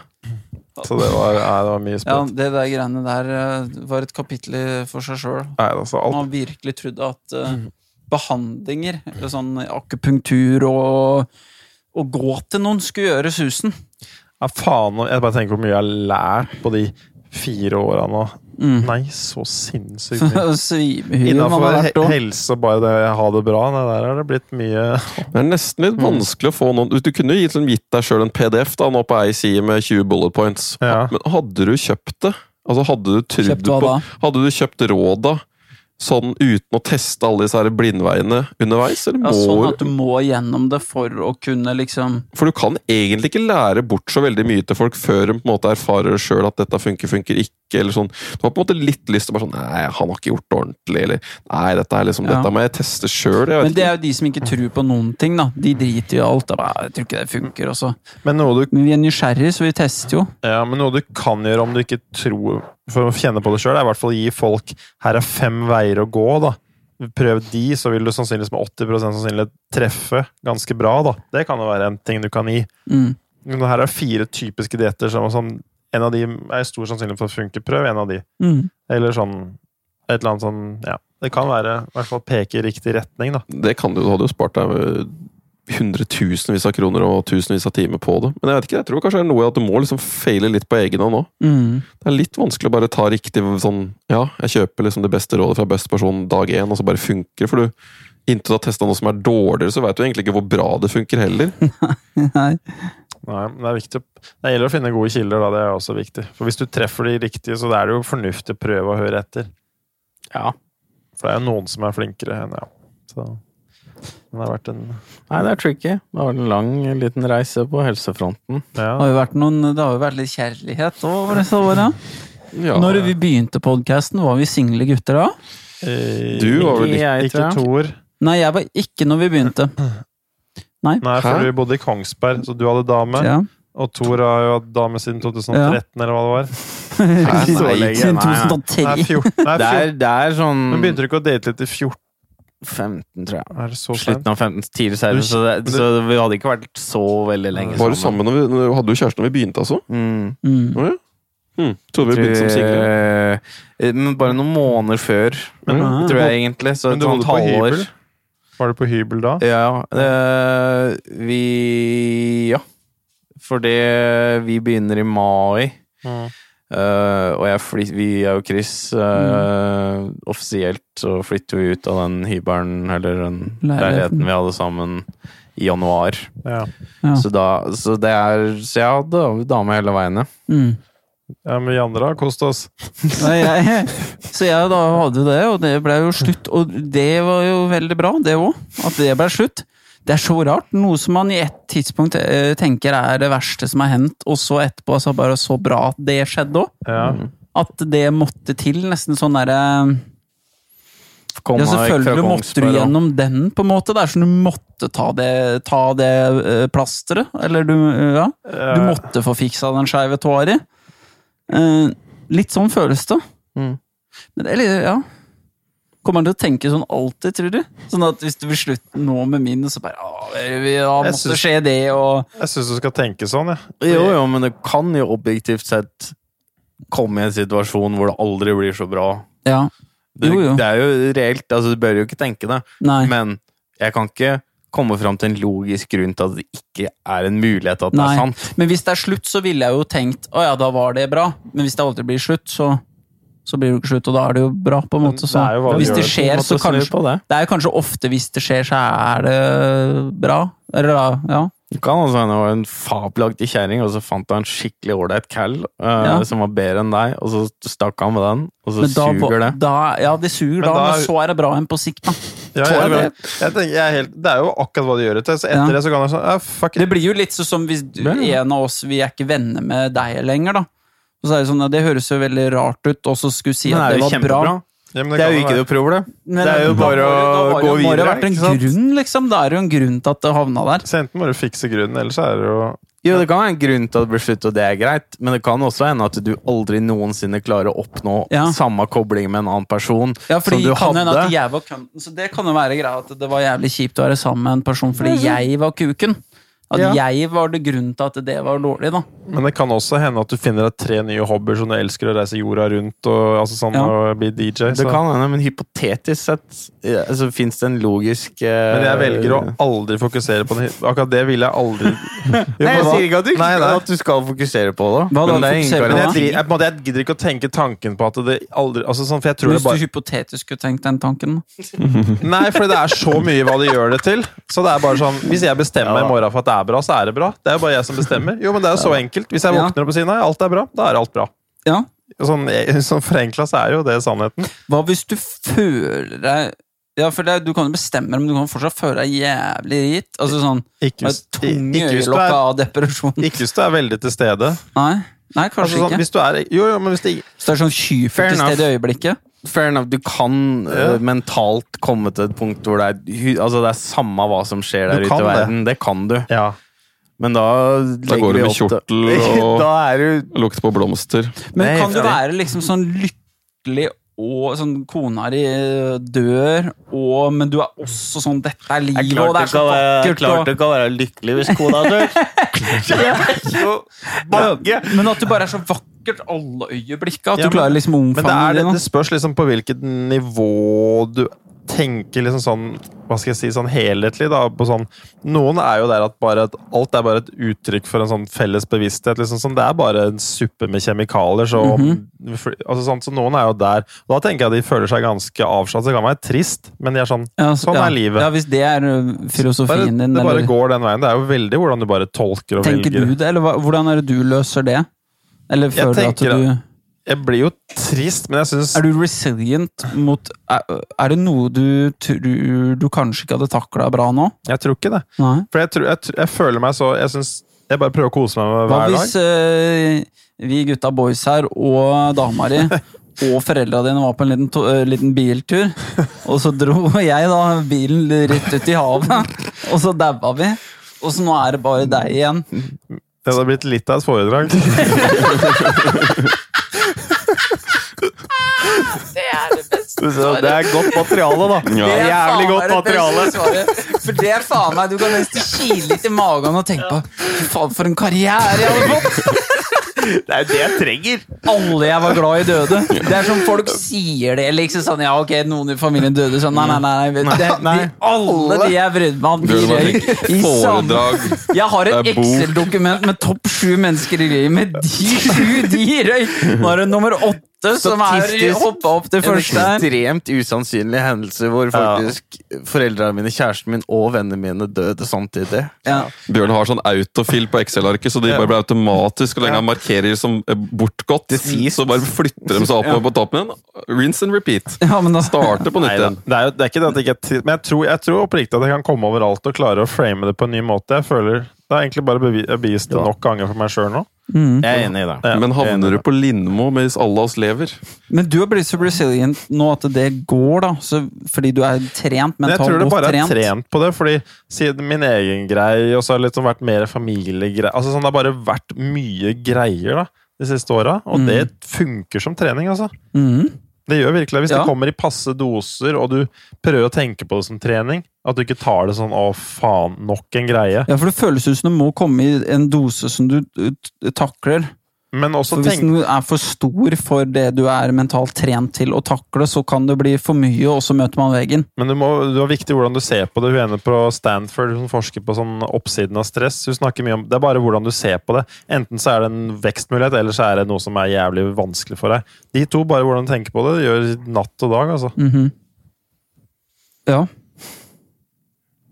Så det var, nei, det var mye ja, det der greiene der eh, var et kapittel for seg sjøl. Altså, alt Man virkelig trodde at uh, behandlinger, sånn akupunktur og å gå til noen skulle gjøre susen. Ja, faen, jeg bare tenker hvor mye jeg har lært på de fire åra nå. Mm. Nei, så sinnssykt [laughs] mye. Innafor helse og bare det å ha det bra, Det der er det blitt mye [laughs] Det er nesten litt vanskelig å få noen Du kunne gitt, liksom, gitt deg sjøl en PDF da, nå på ei side med 20 bullet points. Ja. Men hadde du kjøpt det? Altså Hadde du trodd på? Hadde du kjøpt råda sånn uten å teste alle disse her blindveiene underveis? Eller Ja, sånn at du må gjennom det for å kunne liksom For du kan egentlig ikke lære bort så veldig mye til folk før de på en måte erfarer sjøl at dette funker, funker ikke. eller sånn. Du har på en måte litt lyst til å bare sånn Nei, han har ikke gjort det ordentlig. Eller Nei, dette, er liksom, Ja. dette må jeg teste sjøl. Men det er jo de som ikke tror på noen ting, da. De driter jo i alt. Da. bare, Jeg tror ikke det funker også. Men noe du Men vi er nysgjerrige, så vi tester jo. Ja, men noe du kan gjøre om du ikke tror For å kjenne på det sjøl, er i hvert fall å gi folk Her er fem veier å gå, da. Prøv de, så vil du sannsynligvis med 80% sannsynlighet treffe ganske bra, da. Det kan jo være en ting du kan gi. Mm. Men Her er fire typiske dietter som, som En av de er stor sannsynlighet for å funke. Prøv en av de. Mm. Eller sånn Et eller annet sånn Ja. Det kan være i hvert fall peke i riktig retning, da. Det kan du, du hadde jo spart deg hundretusenvis av kroner og tusenvis av timer på det. Men jeg vet ikke, jeg tror kanskje det er noe at du må liksom feile litt på egen hånd òg. Mm. Det er litt vanskelig å bare ta riktig sånn Ja, jeg kjøper liksom det beste rådet fra beste person dag én, og så bare funker For du, inntil du har testa noe som er dårligere, så veit du egentlig ikke hvor bra det funker heller. [laughs] Nei. Nei, men det er viktig Det gjelder å finne gode kilder, da. Det er også viktig. For hvis du treffer de riktige, så er det jo fornuftig å prøve å høre etter. Ja. For det er jo noen som er flinkere enn ja. Så det har vært en Nei, det er tricky. Det har vært en lang liten reise på helsefronten. Det Ja. har jo vært, noen, det har jo vært litt kjærlighet over disse åra. Ja, Når vi begynte podkasten, var vi single gutter da? Eh, Du var vel Ikke jeg, Ikke. Tor. Nei, jeg var ikke når vi begynte. Nei, for Hæ? vi bodde i Kongsberg, så du hadde dame. Ja. Og Tor har jo hatt dame siden 2013, eller hva det var. [laughs] Nei. Nei, nei. 2010. Nei, 14. Nei, Det er, det er sånn Men begynte du ikke å date litt i 14? 15, tror jeg. Er det så? Slutten av 15, tidlig 16, så, det, så vi hadde ikke vært så veldig lenge Var du sammen når vi, Hadde du kjæreste når vi begynte, altså? Mm. Mm. Å ja? Hm, trodde vi begynte som single. Eh, Men bare noen måneder før, Men, ja. tror jeg egentlig. Så men du bodde på hybel? Var du på hybel da? Ja, Øh, vi Ja. Fordi Vi begynner i mai. Mm. Eh, og jeg flyt, vi er jo Chris. mm. Offisielt så flytter vi ut av den hybelen, eller den Leiligheten. leiligheten vi hadde sammen, i januar. Ja. Ja. Så, da, så det er Så jeg hadde dame hele veien. Mm. ja, men vi andre har kost oss. [laughs] Nei, jeg, så jeg da hadde det, og det ble jo slutt. Og det var jo veldig bra, det òg. At det ble slutt. Det er så rart. Noe som man i et tidspunkt eh, tenker er det verste som har hendt, og så etterpå så bare så bra at det skjedde òg. Ja. At det måtte til. Nesten sånn derre Ja, vekk fra selvfølgelig måtte du gjennom den, på en måte. Det er sånn du måtte ta det, ta det eh, plasteret. Eller du Ja. Du Eh, måtte få fiksa den skeive tåa di. Eh, litt sånn føles det. Mm. Men litt, ja Kommer han til å tenke sånn alltid, tror du? Sånn at hvis du vil slutte nå med min, så bare Å, vi- ja, måtte skje det, og Jeg syns du skal tenke sånn, jeg. Jo, jo, men det kan jo objektivt sett komme i en situasjon hvor det aldri blir så bra. Ja. Det, Jo, jo. det er jo reelt, altså du bør jo ikke tenke det. Nei. Men jeg kan ikke komme fram til en logisk grunn til at det ikke er en mulighet at det Nei. er sant. Men hvis det er slutt, så ville jeg jo tenkt Å ja, da var det bra. Men hvis det aldri blir slutt, så så blir det jo ikke slutt, og da er det jo bra, på en Men måte. det Så. er jo Hvis det det skjer, så kanskje det. Det er jo kanskje ofte hvis det skjer, så er det bra. Eller da, ja. Det kan altså hende det var en fabelaktig kjerring, og så fant du en skikkelig ålreit cal uh, Ja. som var bedre enn deg, og så stakk han med den, og så da, suger det. Da, ja, det suger Men da, da- men så er det bra enn på sikt, da. Ja, jeg jeg, jeg tenker, jeg er helt, det er jo akkurat hva du gjør etter. Så etter Ja. det så kan du sånn ja, Fuck Det blir jo litt sånn som hvis du, en av oss Vi er ikke venner med deg lenger, da. Og så er det sånn, ja, Det høres jo veldig rart ut, og så skulle si at det det var bra. Ja, men Det er jo ikke være- noe problem. Men Det er jo bare å det- da gå det- Må det har ha vært en grunn, liksom? Det er jo en grunn til at det havna der. Så enten må du fikse grunnen, eller så er det jo Jo, det kan være en grunn til at det blir slutt, og det er greit, men det kan også hende at du aldri noensinne klarer å oppnå Ja. samme kobling med en annen person Ja, som du kan hende at jeg var kønten, så det kan jo være greia at det var jævlig kjipt å være sammen med en person fordi jeg var kuken. At Ja. jeg var det grunnen til at det var dårlig, da. Men det kan også hende at du finner deg tre nye hobbyer som du elsker å reise jorda rundt og altså sånn, Ja. og bli DJ. Det kan hende, men hypotetisk sett ja, så fins det en logisk uh, Men jeg velger å aldri fokusere på det. Akkurat det vil jeg aldri [laughs] Nei, jeg sier ikke at du, Nei, nei. at du skal fokusere på det. Hva da, men jeg, jeg, på måte, jeg gidder ikke å tenke tanken på at det aldri altså sånn, For jeg tror det Hvis bare du hypotetisk skulle tenkt den tanken. [laughs] Nei, for det er så mye hva det gjør det til. Så det er bare sånn Hvis jeg bestemmer Ja. i morgen for at det er bra, så er det bra. Det er jo bare jeg som bestemmer. Jo, men det er jo så enkelt. Hvis jeg våkner opp og sier nei, alt er bra, da er alt bra. Ja, sånn, sånn forenkla så er jo det sannheten. Hva hvis du føler deg Ja, for det, du kan jo bestemme, men du kan fortsatt føle deg jævlig rit. Altså sånn Ikke, med tunge øyelokk er, av depresjon. ikke hvis du er veldig til stede. Nei, Nei kanskje Altså, sånn, ikke. hvis du er, jo, jo, men hvis det, Så det er sånn skyfullt til stede i øyeblikket. Fair enough, du kan yeah. uh, mentalt komme til et punkt hvor det er, altså det er samme hva som skjer der ute i verden. Det kan du. ja. Men da Da går du med kjortel [laughs] og- er Lukter på blomster. Men Nei, kan du være liksom sånn lykkelig og sånn kona di dør, og, men du er også sånn 'Dette er livet, og det er så vakkert', og kan være lykkelig hvis kona dør. [laughs] Ja, Men at du bare er så vakkert alle øyeblikket. At Ja, du klarer liksom å Men det, omfavne er, det. det, det spørs liksom på hvilket nivå du tenker liksom sånn Hva skal jeg si, sånn helhetlig, da. På sånn, noen er jo der at bare et, alt er bare et uttrykk for en sånn felles bevissthet. liksom sånn, Det er bare en suppe med kjemikalier. Så, altså, sånn, så noen er jo der. Og da tenker jeg de føler seg ganske avslappet. Det kan være trist, men de er sånn Ja, så- Sånn ja. er livet. Ja, Hvis det er ø, bare, filosofien din, Det bare eller går den veien. Det er jo veldig hvordan du bare tolker og tenker velger. du det, eller hva, hvordan er det du løser det? Eller føler du at tenker du Jeg blir jo trist, men jeg syns Er du resilient mot Er, er det noe du tror du kanskje ikke hadde takla bra nå? Jeg tror ikke det. Nei. For jeg, tror, jeg, jeg føler meg så Jeg synes, jeg bare prøver å kose meg med hver dag. Hva hvis ø, vi gutta boys her og dama di [laughs] og foreldra dine var på en liten, to, ø, liten biltur, og så dro jeg da bilen rett ut i havet, og så daua vi. Og så nå er det bare deg igjen. Det hadde blitt litt av et foredrag. [laughs] Det er det er godt materiale, da. Ja. Det er Jævlig godt materiale. svaret. For det er faen meg Du kan nesten kile litt i magen og tenke på Fy faen, for en karriere jeg hadde fått! Det er jo det jeg trenger. Alle jeg var glad i, døde. Det er som folk sier det. liksom sånn, Ja, ok, noen i familien døde. Sånn, nei, nei, nei. nei. Det, de, alle de jeg brydde meg om, de røyk i samme Foredrag. Jeg har et. Excel-dokument med topp sju mennesker i livet. Med de sju, de røyk! Nå er det nummer åtte som er hoppa opp til første her. ekstremt usannsynlig hendelse hvor faktisk foreldrene mine, kjæresten min og vennene mine døde samtidig. Ja. Bjørn har sånn autofill på Excel-arket, så de bare blir automatisk og lenge han markerer som eh, bortgått. Så bare flytter de seg oppover på toppen igjen. Rinse and repeat. ja, men da Starte på nytt igjen. Det er, jo, det er ikke det at ikke er men jeg tror, jeg tror oppriktig at jeg kan komme overalt og klare å frame det på en ny måte. Jeg føler Det er egentlig bare bevist det nok ganger for meg sjøl nå. Mm. Jeg er enig i det. Ja. Men havner du på Lindmo mens alle oss lever? Men du har blitt så resilient nå at det går, da. Så, fordi du er trent, Men jeg tror det bare er trent. trent på det, fordi siden min egen greie, og så har det liksom vært mer familiegreier altså sånn, Det har bare vært mye greier da, de siste åra, og Mm. det funker som trening, altså. Mhm. Det gjør virkelig. Hvis Ja. det kommer i passe doser, og du prøver å tenke på det som trening, at du ikke tar det sånn 'å, faen, nok en greie', Ja, for det føles ut som det må komme i en dose som du uh, takler. Men også For hvis tenk den er for stor for det du er mentalt trent til å takle, så kan det bli for mye, og så møter man veggen. Men det, må, det er viktig hvordan du ser på det. Hun ene på Stanford hun forsker på sånn oppsiden av stress. Hun snakker mye om, Det er bare hvordan du ser på det. Enten så er det en vekstmulighet, eller så er det noe som er jævlig vanskelig for deg. De to, bare hvordan du tenker på det, gjør natt og dag. altså. Mhm. Ja.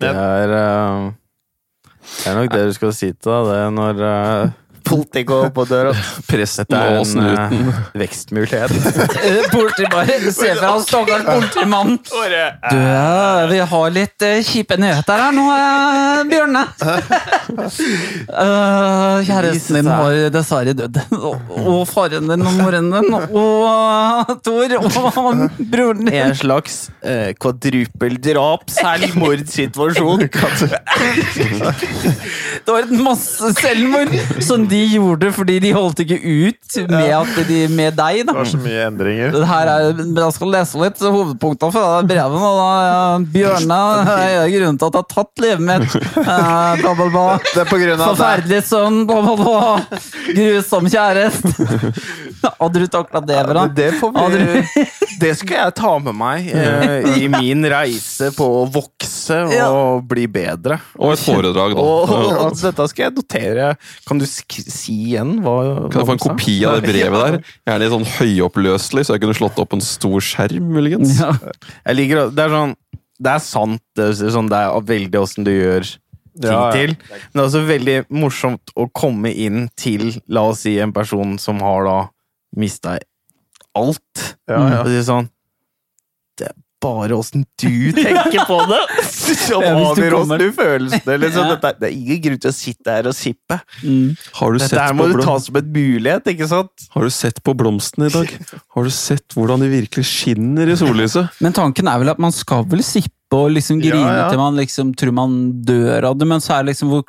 Det er, eh, det er nok det du skal si til deg, det når uh, politiet går på døra. [laughs] Presten Dette er og en snuten. [laughs] vekstmulighet. [laughs] Eh, Politi bare Se for deg han stakkars politimannen. Du, eh, vi har litt eh, kjipe nyheter her nå, eh, Bjørne. Kjæresten din har dessverre dødd. Og, faren din og moren din og Tor og broren din. En slags uh, kvadrupeldrap, selvmordssituasjon. Det var et masse selvmord som de gjorde fordi de holdt ikke ut med, at de, med deg. Det da var så mye endringer. Det her er, Jeg skal lese litt hovedpunktene fra det brevet. Og da, ja, Bjørne er grunnen til at jeg har tatt livet mitt. Eh, bla, bla, bla. Det er på grunn av det. Forferdelig sønn, bla, bla, bla. Grusom kjæreste. Hadde du takla det bra? Det, får vi, du, det skal jeg ta med meg eh, i min reise på å vokse og Ja. bli bedre. Og et foredrag, da. Og, og, og dette skal jeg notere. Kan du sk si igjen hva Kan jeg få en kopi av det brevet der? Gjerne litt sånn høyoppløselig, så jeg kunne slått opp en stor skjerm, muligens. ja. Jeg liker Det er sånn Det er sant, det er, sånn, det er veldig åssen du gjør ting Ja, ja. til. Men det er også veldig morsomt å komme inn til, la oss si, en person som har da mista alt. Ja, ja. Og det er sånn Det er bare åssen du tenker på det [laughs] som avgjør åssen du føler det. Liksom. Ja. Dette, det er ingen grunn til å sitte her og sippe. Mm. Har du, sett Dette her må du ta som en mulighet, ikke sant? har du sett på blomstene i dag? Har du sett hvordan de virkelig skinner i sollyset? Men tanken er vel at man skal vel sippe og liksom grine Ja, ja. til man liksom tror man dør av det, men så er det liksom hvor,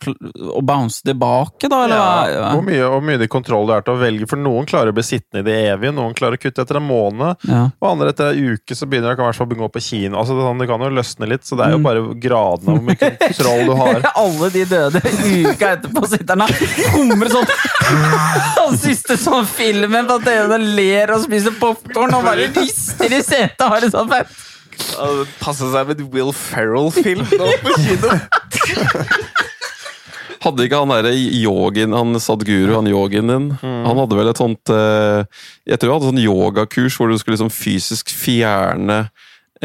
å bounce tilbake, da? Eller? hva? Ja, hvor mye, hvor mye kontroll det er til å velge, for noen klarer å bli sittende i det evige, noen klarer å kutte etter en måned, Ja. og andre etter en uke så begynner de i hvert fall gå på kino. Altså, det, sånn, det kan jo løsne litt, så det er jo Mm. bare graden av hvor mye kontroll du har. [laughs] Alle de døde uka etterpå sitter han og humrer sånn [laughs] Han siste sånn filmen på at døde ler og spiser popkorn og bare rister i setet og har det sånn fett. Passe seg med en Will Ferrell-film nå på kino. Hadde ikke han derre yogin, han Sadguru, han yogien din Han hadde vel et sånt eh, Jeg tror han hadde sånn yogakurs hvor du skulle liksom fysisk fjerne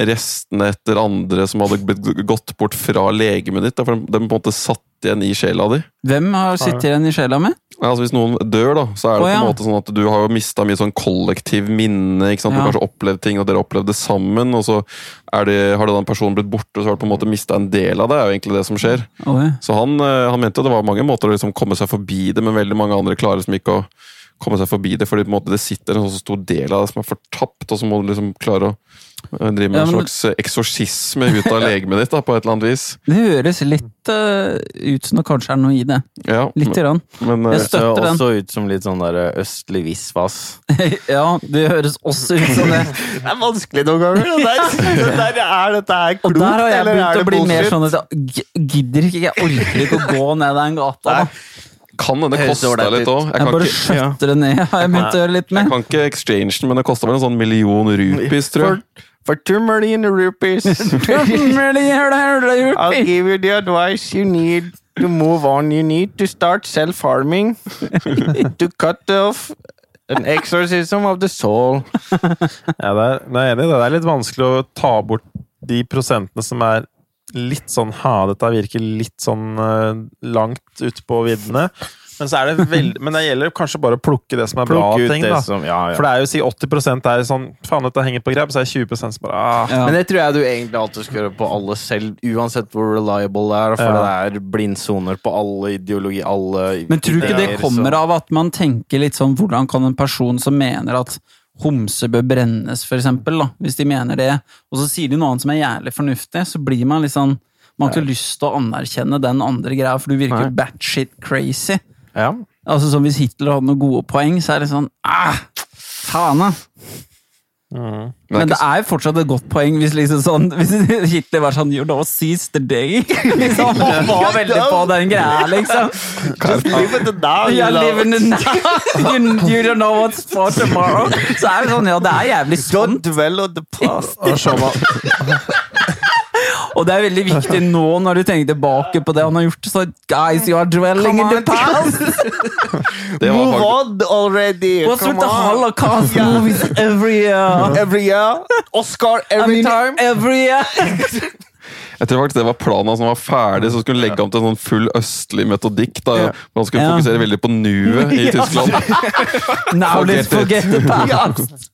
restene etter andre som hadde blitt gått bort fra legemet ditt. For de, de på en måte satt igjen i sjela di. Hvem har sittet igjen i sjela mi? Ja, altså Hvis noen dør, da, så er det oh, ja. på en måte sånn at du har jo mista mye sånn kollektiv minne. ikke sant? Du Ja. har kanskje opplevd ting, og dere opplevde det sammen. Og så er det, har den personen blitt borte, og så har du på en måte mista en del av det. er jo egentlig det som skjer. Oi. Så han, eh, han mente det var mange måter å liksom komme seg forbi det, men veldig mange andre klarer liksom ikke å komme seg forbi det, fordi på en måte det sitter en sånn stor del av det som er fortapt, og så må du liksom klare å eh, driver med Ja, en slags eksorsisme ut av [laughs] legemet ditt, da, på et eller annet vis. Det høres litt uh, ut som det kanskje er noe i det. Ja, Litt. Grann. men, Jeg eh, Det ser støtter den. også ut som litt sånn der østlig visvas. [laughs] ja, det høres også ut som det. [laughs] Det er vanskelig noen ganger. Det der, det der, er dette her Og der har jeg eller begynt er å bli mer sånn at jeg gidder ikke, jeg orker ikke å gå ned den gata. da. Kan hende kosta litt òg. Jeg, Jeg kan bare ikke- skjøtter det ned, har jeg begynt å gjøre litt jeg kan ikke exchange den, men det kosta vel en sånn million rupees, tror jeg. For, for [laughs] two million rupees. I'll give you the advice you need to move on. You need to start self-harming [laughs] to cut off an exorcism of the soul. [laughs] Ja, det er, det er enig. Det er litt vanskelig å ta bort de prosentene som er litt sånn Ha, dette virker litt sånn uh, langt ute på viddene. Men, så er det veld, men det gjelder kanskje bare å plukke det som er bra ut ting. det da. som Ja, For det er jo si 80 er sånn Faen, dette henger på grep. Så er det 20 som bare ah. Ja. Men det tror jeg du egentlig alltid skal gjøre på alle selv, uansett hvor reliable det er. For Ja. det er blindsoner på alle ideologi, alle Men tror du ikke det kommer så- av at man tenker litt sånn Hvordan kan en person som mener at homse bør brennes, for eksempel, da, hvis de mener det, og så sier de noe annet som er jævlig fornuftig, så blir man litt sånn Man har ikke lyst til å anerkjenne den andre greia, for du virker batshit crazy. Ja. Altså sånn Hvis Hitler hadde noen gode poeng, så er det sånn ah, Faen, da! Mm. Men det er jo fortsatt et godt poeng hvis liksom sånn [laughs] Hvis Hitler var sånn You know, sister the [laughs] day. liksom, Han var veldig på den greia, liksom. Just live it down, Yeah, you know. live in the you, you don't know what's for tomorrow. Så er det sånn, ja, det er jævlig Don't sånn. dwell on the past. Og så [laughs] Og det er veldig viktig nå når du tenker tilbake på det han har gjort. Så guys, you are dwelling in the past. [laughs] Det var Move on already! What's with the Holocaust Holocaust movies every year? [laughs] Every year. Oscar I every mean, time. every year. [laughs] jeg tror faktisk det var planen hans han var ferdig, så skulle han legge om til en sånn full østlig metodikk. da, Ja. hvor Han skulle Ja. fokusere veldig på nuet i Tyskland. Now let's Forget forget the past.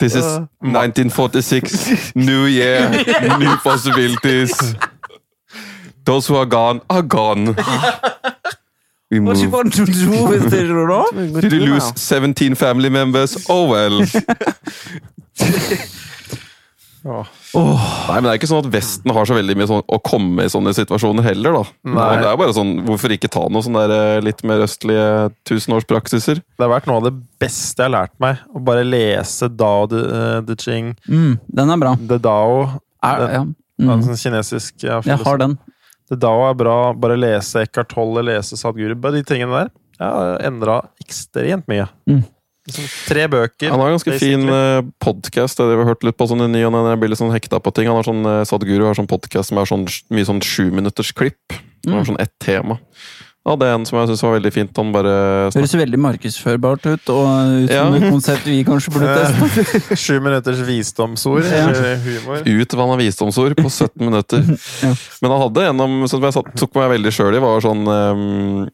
This is 1946. New year, [laughs] new possibilities. Those who are gone, are gone. We What you move. want to do with it, no? Did you lose 17 family members? Oh well. [laughs] Åh. Nei, men Det er ikke sånn at Vesten har så veldig mye sånn, å komme i sånne situasjoner heller. da. Nei. Det er bare sånn, Hvorfor ikke ta noe sånn der eh, litt mer østlige tusenårspraksiser? det har vært noe av det beste jeg har lært meg. Å bare lese Dao de, eh, de Ching, Mm, den er bra. The Dao. Er, Den- ja. Mm. den, Sånn kinesisk ja, Jeg har den. The Dao er bra. Bare lese Eckhart Tolle, lese Sadhguru. Bare de tingene der. har endra ekstremt mye. Mm. Liksom tre bøker. Han har ganske fin basically. fin podkast. Det har hørt litt på sånn i ny og ne. Jeg blir litt sånn hekta på ting. Han har sånn, Sadguru har sånn podkast som er sånn mye sånn sjuminuttersklipp. Han har Mm. sånn ett tema. Ja, det er en som jeg syns var veldig fint. Han bare Høres veldig markedsførbart ut, og ut som Ja. et konsept vi kanskje burde teste. [laughs] Sju minutters visdomsord, Ja. humor. utvanna visdomsord på 17 minutter. [laughs] Ja. Men han hadde en om, som jeg tok meg veldig sjøl i, var sånn um,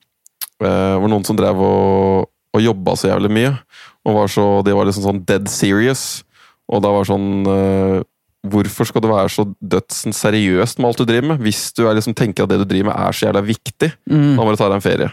eh, var noen som drev og, og jobba så jævlig mye. Og var så, det var liksom sånn dead serious. Og da var sånn uh, Hvorfor skal du være så dødsen seriøst med alt du driver med? Hvis du er liksom tenker at det du driver med er så jævla viktig, Mm. da må du ta deg en ferie.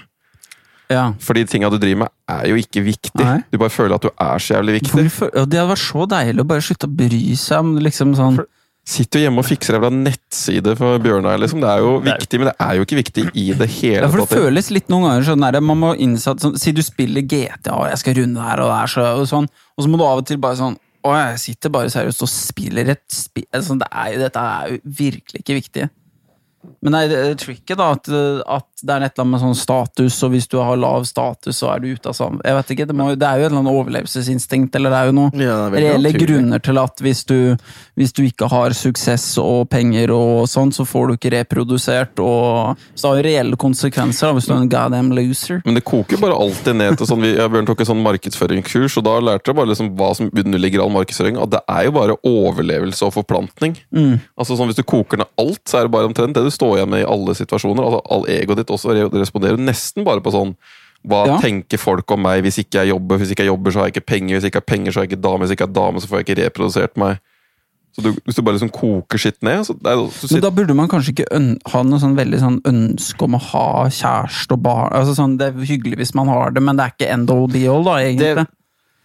Ja. Fordi tinga du driver med, er jo ikke viktig. Nei. Du bare føler at du er så jævlig viktig. Hvorfor? Det hadde vært så deilig å bare slutte å bry seg om liksom sånn Sitter jo hjemme og fikser en nettside for Bjørnar, liksom. Det er jo viktig, men det er jo ikke viktig i det hele Ja, for det føles litt noen ganger sånn der, man må innsatt, sånn, Si du spiller GTA, og jeg skal runde her, og det er så og sånn, og så må du av og til bare sånn Å, jeg sitter bare seriøst og spiller et spill altså, det Dette er jo virkelig ikke viktig. Men nei, det er tricket, da, at, at det er et eller annet med sånn status, og hvis du har lav status, så er du ute av sammen... Jeg vet ikke, det, må, det er jo et eller annet overlevelsesinstinkt, eller det er jo noe Ja, det reelle grunner til at hvis du, hvis du ikke har suksess og penger og sånn, så får du ikke reprodusert, og så har jo reelle konsekvenser da, hvis du er en goddamn loser. Men det koker bare alltid ned til sånn vi, jeg tok en sånn markedsføringskurs, og da lærte jeg bare liksom hva som underligger all markedsføring. At det er jo bare overlevelse og forplantning. Mm. Altså sånn Hvis du koker ned alt, så er det bare omtrent det du står igjen med i alle situasjoner. Altså All egoet ditt også re- responderer nesten bare på sånn Hva Ja. tenker folk om meg hvis ikke jeg jobber? Hvis ikke jeg jobber, så har jeg ikke penger. Hvis ikke jeg har penger, så har jeg ikke dame. Hvis ikke jeg har dame, så får jeg ikke reprodusert meg. Så du, Hvis du bare liksom koker skitt ned så det er, jo- så Men da burde man kanskje ikke øn ha noe sånn veldig sånn ønske om å ha kjæreste og barn. Altså sånn, Det er hyggelig hvis man har det, men det er ikke end all be all, da, egentlig. Det,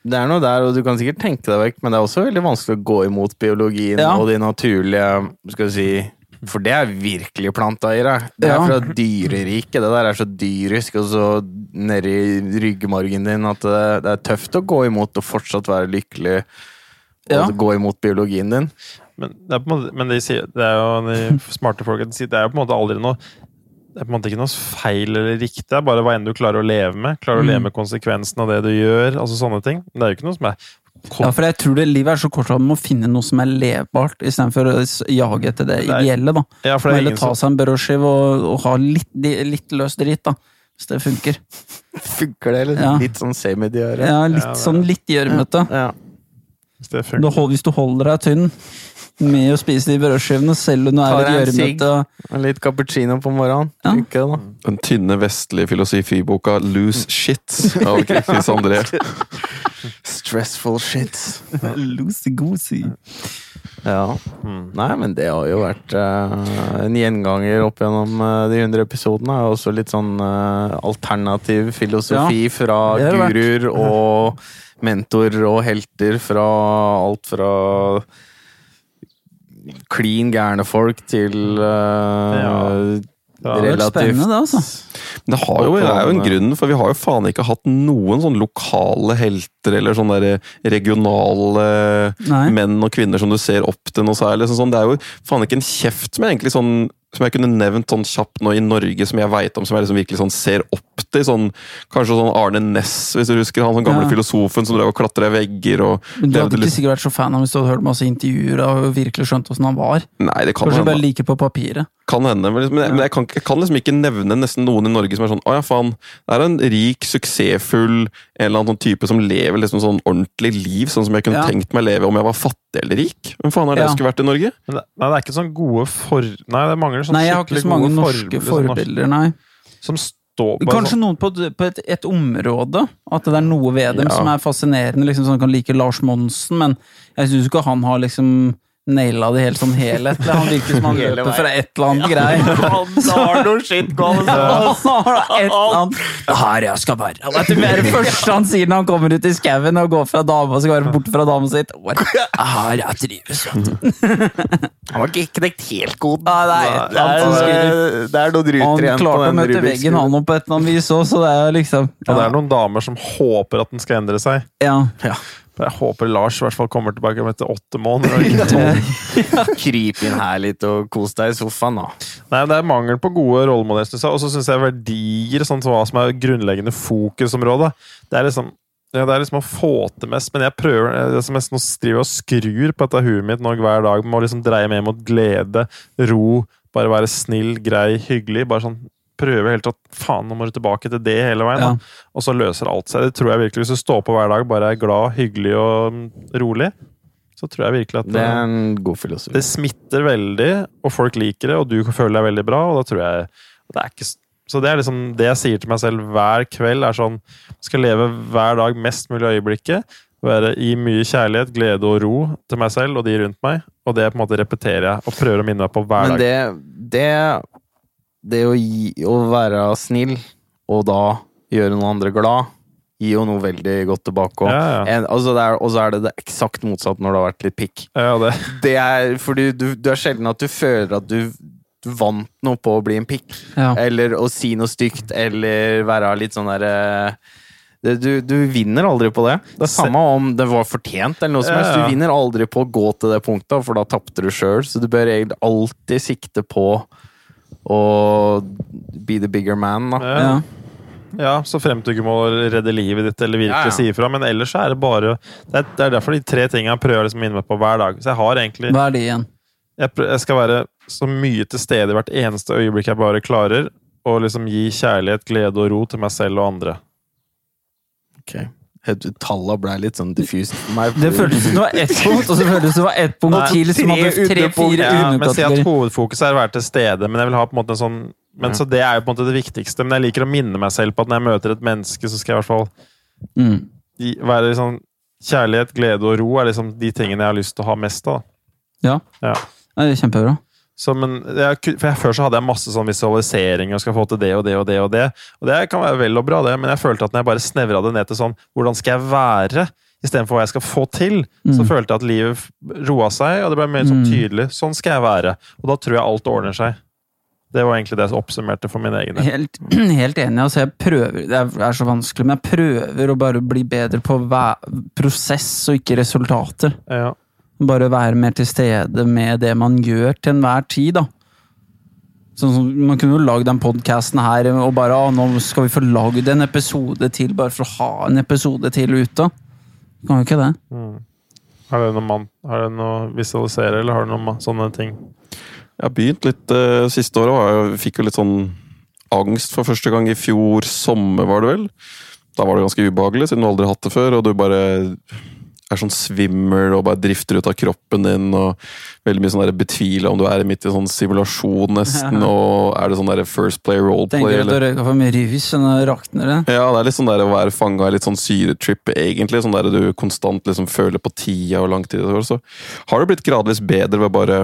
det er noe der, og du kan sikkert tenke deg vekk, men det er også veldig vanskelig å gå imot biologien Ja. og de naturlige Skal vi si For det er virkelig planta i deg. Det er Ja. fra dyreriket. Det der er så dyrisk og så nedi ryggmargen din at det, det er tøft å gå imot og fortsatt være lykkelig. Og Ja. gå imot biologien din. Men, det er på en måte, men de sier, det er jo de smarte folka de sier, det er jo på en måte aldri noe det er på en måte ikke noe feil eller riktig, det er bare hva enn du klarer å leve med. Klarer å Mm. leve med konsekvensen av det du gjør. altså sånne ting. Det er jo ikke noe som er Ja, for jeg tror det livet er så kort at man må finne noe som er levbart, istedenfor å jage etter det Nei. ideelle. da. Ja, for det er ingen ta som, seg en brødskive og, og ha litt, litt løs dritt, da. Hvis det funker. Funker det, eller? Ja. Litt sånn semidiøre? Ja, litt Ja, det- sånn litt gjørmete. Ja. hvis det Du hold- Hvis du holder deg tynn med å spise de brødskivene, selv om du er litt en gjørmete Og Litt cappuccino på morgenen. Ja. Det. Den tynne vestlige filosofiboka Loose Shit av [laughs] Chris André. Stressful shit. Loosey-goosey. Ja. Mm. Nei, men det har jo vært uh, en gjenganger opp gjennom uh, de 100 episodene. Og Også litt sånn uh, alternativ filosofi fra det vært. guruer og [laughs] mentorer og helter fra alt fra klin gærne folk til uh, Ja. Det har vært relativt spennende, det, altså. Men det, jo, det er jo en grunn, for vi har jo faen ikke hatt noen sånn lokale helter eller sånne der regionale Nei. menn og kvinner som du ser opp til noe særlig. Sånn, det er jo faen ikke en kjeft med egentlig sånn som jeg kunne nevnt sånn kjapt nå i Norge, som jeg veit om, som jeg liksom virkelig sånn ser opp til. Sånn, kanskje sånn Arne Næss, hvis du husker han sånn gamle Ja. filosofen som drev og klatra i vegger og Men du hadde ikke litt- sikkert vært så fan av hvis du hadde hørt masse intervjuer og virkelig skjønt åssen han var. Nei, det kan Kanskje hende. bare like på papiret. Kan hende, men, liksom, men, jeg, men jeg, kan, jeg kan liksom ikke nevne nesten noen i Norge som er sånn Å ja, faen. Det er en rik, suksessfull en eller annen sånn type som lever liksom sånn ordentlig liv, sånn som jeg kunne Ja. tenkt meg leve om jeg var fattig eller rik. Hvem faen er det Ja. jeg skulle vært i Norge? Det, nei, det er ikke sånn gode for... Nei, det mangler sånn Nei, jeg har ikke så mange norske forbilder, sånn nei. Som Kanskje sånn, noen på, på et, et område. At det er noe ved dem Ja. som er fascinerende. Liksom, sånn kan like Lars Monsen, men jeg syns ikke han har liksom naila det helt sånn helhetlig. Han virker som han Hele løper veien. fra et eller annet greier. [laughs] Han har noe shit gående! Han har et eller annet Det er her jeg skal være. Vet du, Det er det første han sier når han kommer ut i skauen og går fra dama og skal være borte fra dama sitt. [laughs] Det er her jeg trives, vet du. [laughs] Han var ikke knekt helt god. Nei, det er et eller annet som skurrer. det er noen ruter Han igjen på klarte å den møte veggen, han òg, på et eller annet vis òg, så det er liksom Og det er noen damer som håper at den skal endre seg. ja. ja. Jeg håper Lars i hvert fall kommer tilbake om etter åtte måneder. og ikke [laughs] tolv. Kryp inn her litt og kos deg i sofaen, da. Nei, Det er mangel på gode rollemodeller. jeg. Og så syns jeg verdier, sånn som hva som er grunnleggende fokusområde, det er liksom ja, det er liksom å få til mest, men jeg prøver jeg som nesten driver og skrur på dette huet mitt nå hver dag. Må liksom dreie mer mot glede, ro, bare være snill, grei, hyggelig. Bare sånn prøve helt at faen, nå må du tilbake til det hele veien. Ja. Og så løser alt seg. Det tror jeg virkelig. Hvis du står på hver dag, bare er glad, hyggelig og mm, rolig, så tror jeg virkelig at Det er en god filosofi. det smitter veldig, og folk liker det, og du føler deg veldig bra, og da tror jeg det er ikke, Så det er liksom det jeg sier til meg selv hver kveld. er sånn, Skal leve hver dag mest mulig øyeblikket. Være i mye kjærlighet, glede og ro til meg selv og de rundt meg. Og det på en måte repeterer jeg og prøver å minne meg på hver Men dag. det, det Det å, gi, å være snill, og da gjøre noen andre glad, gir jo noe veldig godt tilbake Og, Ja, ja. Altså er- så er det det eksakt motsatt når det har vært litt pikk. Ja, det. Det er fordi du, du er sjelden at du føler at du, du vant noe på å bli en pikk. Ja. Eller å si noe stygt, eller være litt sånn derre du, du vinner aldri på det. Det er samme om det var fortjent, eller noe som Ja, helst. Du vinner aldri på å gå til det punktet, for da tapte du sjøl. Så du bør egentlig alltid sikte på å be the bigger man, da. Ja. Ja. Ja, så frem til du ikke må redde livet ditt eller virkelig Ja, ja. si ifra. Men ellers er det bare Det er, det er derfor de tre tingene jeg prøver liksom å minne meg på hver dag. Så jeg har egentlig Hva er det igjen? jeg, prøver, jeg skal være så mye til stede i hvert eneste øyeblikk jeg bare klarer. Og liksom gi kjærlighet, glede og ro til meg selv og andre. Talla ble litt sånn for meg. Det føltes som det var ett punkt, og så føltes det som det var ett punkt Nei, til som tre hadde tre-fire Ja, men si at hovedfokuset er å være til stede, men jeg vil ha på en måte en sånn men Så det er jo på en måte det viktigste. Men jeg liker å minne meg selv på at når jeg møter et menneske, så skal jeg i hvert fall Mm. være liksom Kjærlighet, glede og ro er liksom de tingene jeg har lyst til å ha mest av. Ja. Ja. Det er kjempebra. Så, men jeg, Før så hadde jeg masse sånn visualisering og skal få til det og det og det. Og det Og det kan være vel og bra, det, men jeg følte at når jeg bare snevra det ned til sånn Hvordan skal jeg være? Istedenfor hva jeg skal få til, så Mm. følte jeg at livet roa seg, og det ble mer sånn Mm. tydelig. Sånn skal jeg være. Og da tror jeg alt ordner seg. Det var egentlig det jeg oppsummerte for min egen del. Helt, [clears throat] helt enig. Altså, jeg prøver Det er, så vanskelig, men jeg prøver å bare bli bedre på prosess og ikke resultater. Ja. Bare være mer til stede med det man gjør til enhver tid, da. Sånn som, man kunne jo lagd den podkasten her og bare ah, nå skal vi få lagd en episode til bare for å ha en episode til ute. Kan jo ikke det. Mm. Har det noe, man, har det noe visualisere, eller har du noen sånne ting? Jeg har begynt litt uh, siste året. og Jeg fikk jo litt sånn angst for første gang i fjor sommer, var det vel. Da var det ganske ubehagelig, siden du aldri har hatt det før. Og du bare er sånn svimmel og bare drifter ut av kroppen din. og Veldig mye sånn betviler om du er midt i sånn simulasjon, nesten. og Er det sånn der first play, role play? Tenker du at du røyka for mye rus, og rakner det? Ja, det er litt sånn der å være fanga i litt sånn syretrip, egentlig. Sånn der du konstant liksom føler på tida og lang tid. Så har det blitt gradvis bedre ved bare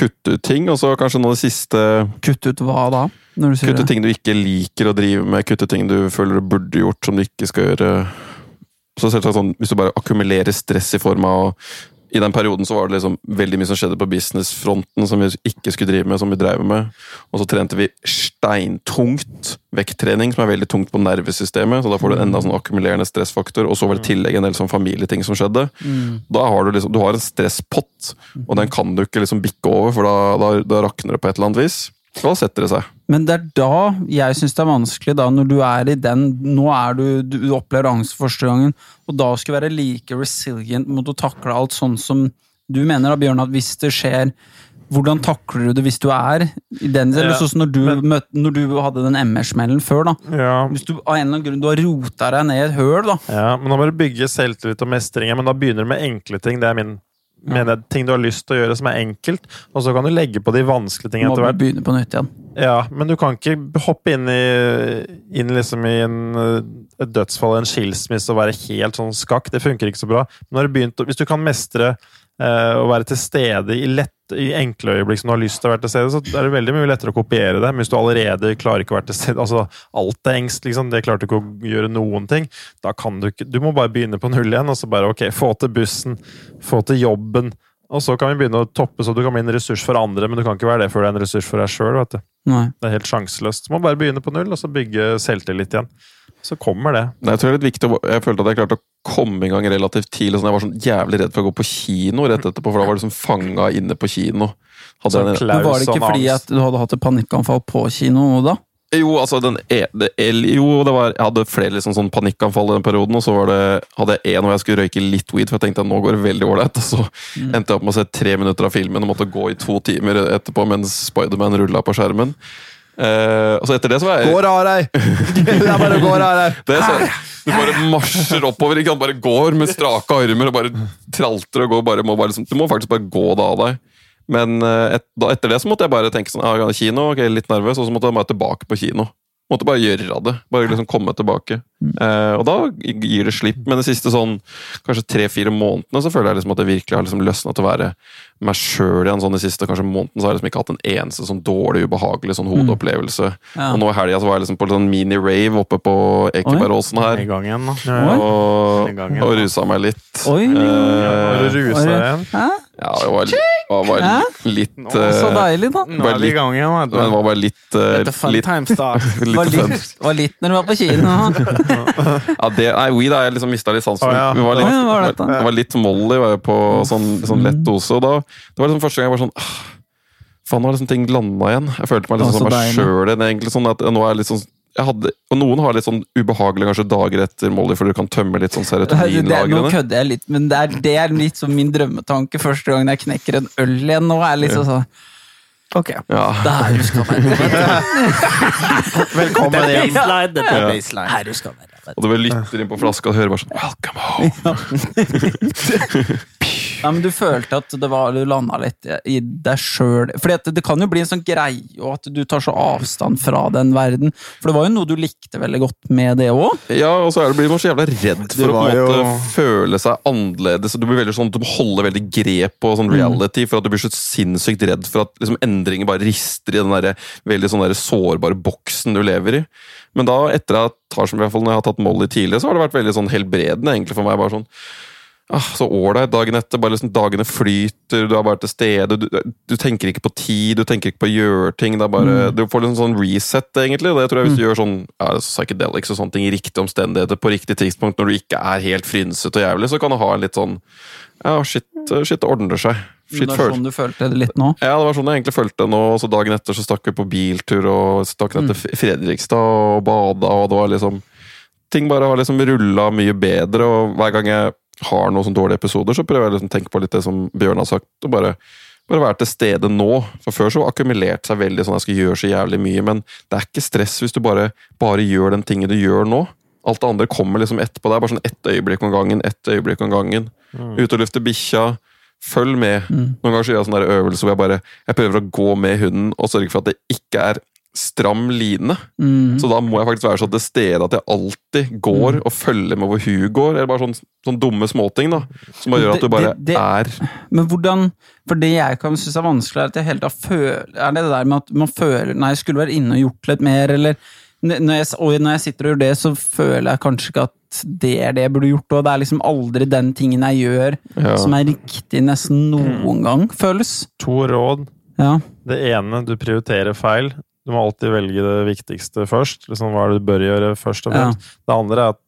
kutte ut ting, og så kanskje nå det siste Kutte ut hva da? Kutte ting du ikke liker å drive med, kutte ting du føler du burde gjort som du ikke skal gjøre. Så selvsagt sånn, Hvis du bare akkumulerer stress i form av I den perioden så var det liksom veldig mye som skjedde på businessfronten som vi ikke skulle drive med, som vi drev med. Og så trente vi steintungt vekttrening, som er veldig tungt på nervesystemet. Så da får du enda sånn akkumulerende stressfaktor. Og så var det tillegg en del sånn familieting som skjedde. Mm. Da har du liksom, du har en stresspott, og den kan du ikke liksom bikke over, for da, da, da rakner det på et eller annet vis. Da setter det seg. Men det er da jeg syns det er vanskelig, da, når du er i den Nå er du, du opplever angst for første gangen, og da skal være like resilient mot å takle alt sånn som du mener, da, Bjørn, at hvis det skjer hvordan takler du det hvis du er i den Eller Ja, sånn som når du, men- møtte, når du hadde den MR-smellen før, da. Ja, Hvis du av en eller annen grunn du har rota deg ned i et høl, da. Ja, men da må du bygge selvtillit og mestring. Men da begynner du med enkle ting. Det er min mener jeg, ting du har lyst til å gjøre som er enkelt, og så kan du legge på de vanskelige tingene må etter hvert. begynne på nytt igjen. Ja, men du kan ikke hoppe inn i, inn liksom i en, eh, et dødsfall, en skilsmisse, og være helt sånn skakk. Det funker ikke så bra. Men hvis du kan mestre å være til stede i, lett, i enkle øyeblikk som du har lyst til å være til stede, så er det veldig mye lettere å kopiere det. Men hvis du allerede klarer ikke å være til stede altså Alt er engst, liksom. Det klarte ikke å gjøre noen ting. Da kan du ikke Du må bare begynne på null igjen, og så bare ok, få til bussen, få til jobben. Og så kan vi begynne å toppe, så du kan bli en ressurs for andre, men du kan ikke være det før du er en ressurs for deg sjøl. Det er helt sjanseløst. Du må bare begynne på null, og så bygge selvtillit igjen. Så kommer det. Nei, Jeg tror det er litt viktig, jeg følte at jeg klarte å komme i gang relativt tidlig. Sånn, jeg var sånn jævlig redd for å gå på kino rett etterpå, for da var du liksom fanga inne på kino. Hadde en, Klaus Men var det ikke sånn fordi at du hadde hatt et panikkanfall på kino da? jo, altså den e, det, el- Jo, det var, jeg hadde flere liksom sånn panikkanfall i den perioden, og så var det, hadde jeg en hvor jeg skulle røyke litt weed, for jeg tenkte at nå går det veldig ålreit. Og så Mm. endte jeg opp med å se tre minutter av filmen og måtte gå i to timer etterpå mens Spiderman rulla på skjermen. Eh, og så etter det så var jeg Går av deg! [laughs] Det bare går gå av deg! Det sånn, du bare marsjer oppover, ikke sant? bare går med strake armer og bare tralter og går. Bare, må bare, liksom, du må faktisk bare gå det av deg. Men eh, et, da, etter det så måtte jeg bare tenke sånn ah, kino, ok, litt nervøs, og så måtte jeg bare tilbake på kino. Måtte bare gjøre det. Bare liksom komme tilbake. Eh, og da gir det slipp. Men de siste sånn kanskje tre-fire månedene så føler jeg liksom at jeg virkelig har liksom løsna til å være meg sjøl igjen. Sånn de siste kanskje månedene så har jeg liksom ikke hatt en eneste sånn dårlig, ubehagelig sånn hodeopplevelse. Ja. Og nå i helga så var jeg liksom på en sånn mini-rave oppe på Ekebergåsen her. I gang igjen, da. Og, gangen, og rusa meg litt. Oi! Eh, ja, rusa igjen? Ja, det var, var var Hæ? litt Nå, Så eh, deilig, da. Nå er vi i gang igjen, vet Men du. var bare litt eh, fun litt, time start. [laughs] litt Var fun. litt, var litt når du var på kino. [laughs] Ja, det, nei, weed har jeg liksom mista litt sansen for. Å, ja. Vi var litt, Å, ja, hva var dette? det var litt Molly var jeg på sånn, sånn lett dose, og da det var liksom første gang jeg var sånn ah, Faen, nå har liksom ting landa igjen. Jeg følte meg Å, liksom så som meg deilig. sjøl igjen. egentlig sånn at nå er jeg litt sånn hadde, og Noen har litt sånn ubehagelige kanskje dager etter Molly, for du kan tømme litt sånn Det, det, nå serotoninlagrene. kødder jeg litt, men det er, det er litt som min drømmetanke første gangen jeg knekker en øl igjen. Nå er liksom sånn Ok, Ja. det er her du skal være. [laughs] Velkommen hjem. Baseline, dette er Ja. baseline. Her du skal være. Og du bare lytter inn på flaska og hører bare sånn Welcome home! [laughs] [laughs] Ja, men du følte at det var, du landa litt i deg sjøl. For det, det kan jo bli en sånn greie og at du tar så avstand fra den verden. For det var jo noe du likte veldig godt med det òg. Ja, og så er det, blir man så jævla redd for å på en måte jo- føle seg annerledes. Du blir veldig sånn, du må holde veldig grep på sånn reality, for at du blir så sinnssykt redd for at liksom, endringer bare rister i den der, veldig sånn der sårbare boksen du lever i. Men da, etter at tar som i hvert fall når jeg har tatt Molly tidligere, så har det vært veldig sånn helbredende egentlig for meg. bare sånn Ah, så ålreit dagen etter. bare liksom Dagene flyter, du er bare til stede. Du, du tenker ikke på tid, du tenker ikke på å gjøre ting. Det er bare, Du får liksom sånn reset, egentlig. Det tror jeg Hvis du gjør sånn ja, psychedelics og sånne ting i riktige omstendigheter på riktig tidspunkt, når du ikke er helt frynsete og jævlig, så kan du ha en litt sånn Ja, shit, shit ordner seg. Shit Det var sånn du følte det litt nå. ja, det var sånn jeg egentlig følte det nå. Og så dagen etter så stakk vi på biltur og stakk ned til Fredrikstad og bada, og det var liksom Ting bare har liksom rulla mye bedre, og hver gang jeg har noen sånne dårlige episoder, så prøver jeg liksom å tenke på litt det som Bjørn har sagt, og bare bare være til stede nå. For Før så akkumulerte seg veldig sånn jeg skal gjøre så jævlig mye, men det er ikke stress hvis du bare, bare gjør den tingen du gjør nå. Alt det andre kommer liksom etterpå. Det er bare sånn ett øyeblikk om gangen, ett øyeblikk om gangen. Ute og lufte bikkja. Følg med. Mm. Noen ganger så gjør jeg sånn øvelse hvor jeg bare jeg prøver å gå med hunden og sørge for at det ikke er stram line. Mm. Så da må jeg faktisk være så til stede at jeg alltid går og følger med hvor hun går. Eller bare sånn, sånn dumme småting da, som bare gjør at du bare Det- det- er Men hvordan For det jeg kan synes er vanskelig, er at jeg hele tida føler Er det det der med at man føler Nei, jeg skulle vært inne og gjort litt mer, eller når jeg, Og når jeg sitter og gjør det, så føler jeg kanskje ikke at det er det jeg burde gjort, og det er liksom aldri den tingen jeg gjør Ja. som er riktig nesten noen gang, føles. To råd. Ja. Det ene, du prioriterer feil. Du må alltid velge det viktigste først. Liksom, hva er det du bør gjøre først og Ja. fremst. Det andre er at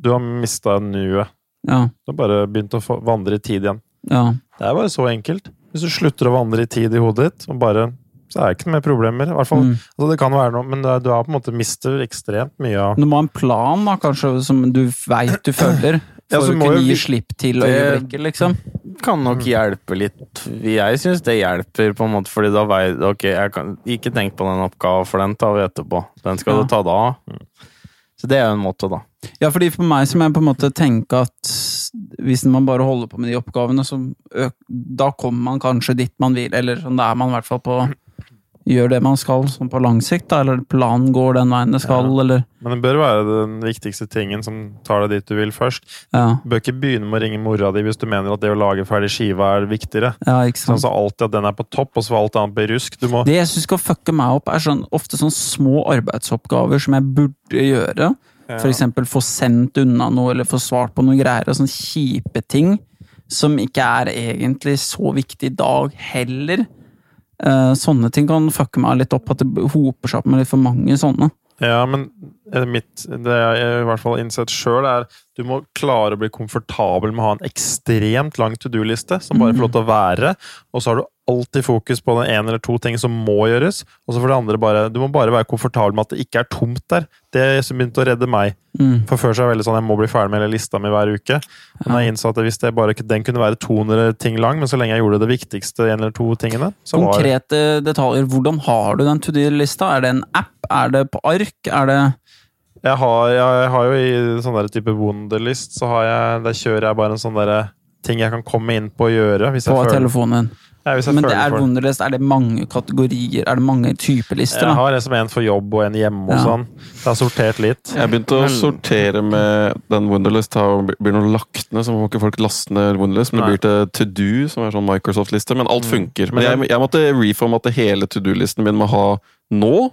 du har mista nuet. Ja. Du har bare begynt å vandre i tid igjen. Ja. Det er bare så enkelt. Hvis du slutter å vandre i tid i hodet ditt, og bare, så er det ikke noe mer problemer. I hvert fall, Mm. altså det kan være noe, men det du har på en måte mistet ekstremt mye av Du må ha en plan, da, kanskje, som du veit du følger, Ja, for så å kunne gi vi- slipp til øyeblikket, liksom. Kan nok hjelpe litt. Jeg syns det hjelper, på en måte, fordi da veit Ok, jeg kan ikke tenk på den oppgaven, for den tar vi etterpå. Den skal Ja. du ta da. Så det er jo en måte, da. Ja, fordi for meg som jeg på en måte tenker at hvis man bare holder på med de oppgavene, så da kommer man kanskje dit man vil, eller sånn, da er man i hvert fall på Gjør det man skal, sånn på lang sikt, da, eller planen går den veien det skal, eller Men det bør være den viktigste tingen som tar deg dit du vil først. Ja, Du bør ikke begynne med å ringe mora di hvis du mener at det å lage ferdig skiva er viktigere. ja ikke Sånn sant. så alltid at den er på topp, og så alt annet blir rusk. Du må Det jeg syns skal fucke meg opp, er sånn, ofte sånne små arbeidsoppgaver som jeg burde gjøre. For eksempel få sendt unna noe, eller få svart på noen greier. Og sånne kjipe ting som ikke er egentlig så viktig i dag heller. Eh, sånne ting kan fucke meg litt opp, at det hoper seg opp med litt for mange sånne. Ja, men mitt, det jeg i hvert fall har innsett sjøl, er du må klare å bli komfortabel med å ha en ekstremt lang to do-liste som bare får lov til å være, og så har du alltid fokus på den ene eller to ting som må gjøres, og så for det andre bare Du må bare være komfortabel med at det ikke er tomt der. Det som begynte å redde meg. Mm. For før så er det veldig sånn jeg må bli ferdig med hele lista mi hver uke. Men jeg innså at hvis det bare, den kunne være 200 ting lang, men så lenge jeg gjorde det viktigste en eller to tingene, så var Konkrete detaljer. Hvordan har du den to do-lista? Er det en app? Er det på ark? Er det Jeg har, jeg har jo i sånn der type Wunderlist, så har jeg, der kjører jeg bare en sånn derre ting jeg kan komme inn på å gjøre. Hvis på jeg føler, telefonen? Ja, hvis jeg Men det er for. Wunderlist. Er det mange kategorier? Er det mange typer lister? Jeg da? har en som er en for jobb og en hjemme og sånn. Så jeg har sortert litt. Jeg begynte å sortere med den Wunderlist. Det blir noe lagt ned, så må ikke folk laste ned Wunderlist. Men det blir til To Do, som er sånn Microsoft-liste. Men alt Mm. funker. Men jeg, jeg måtte at hele To Do-listen min med å ha nå.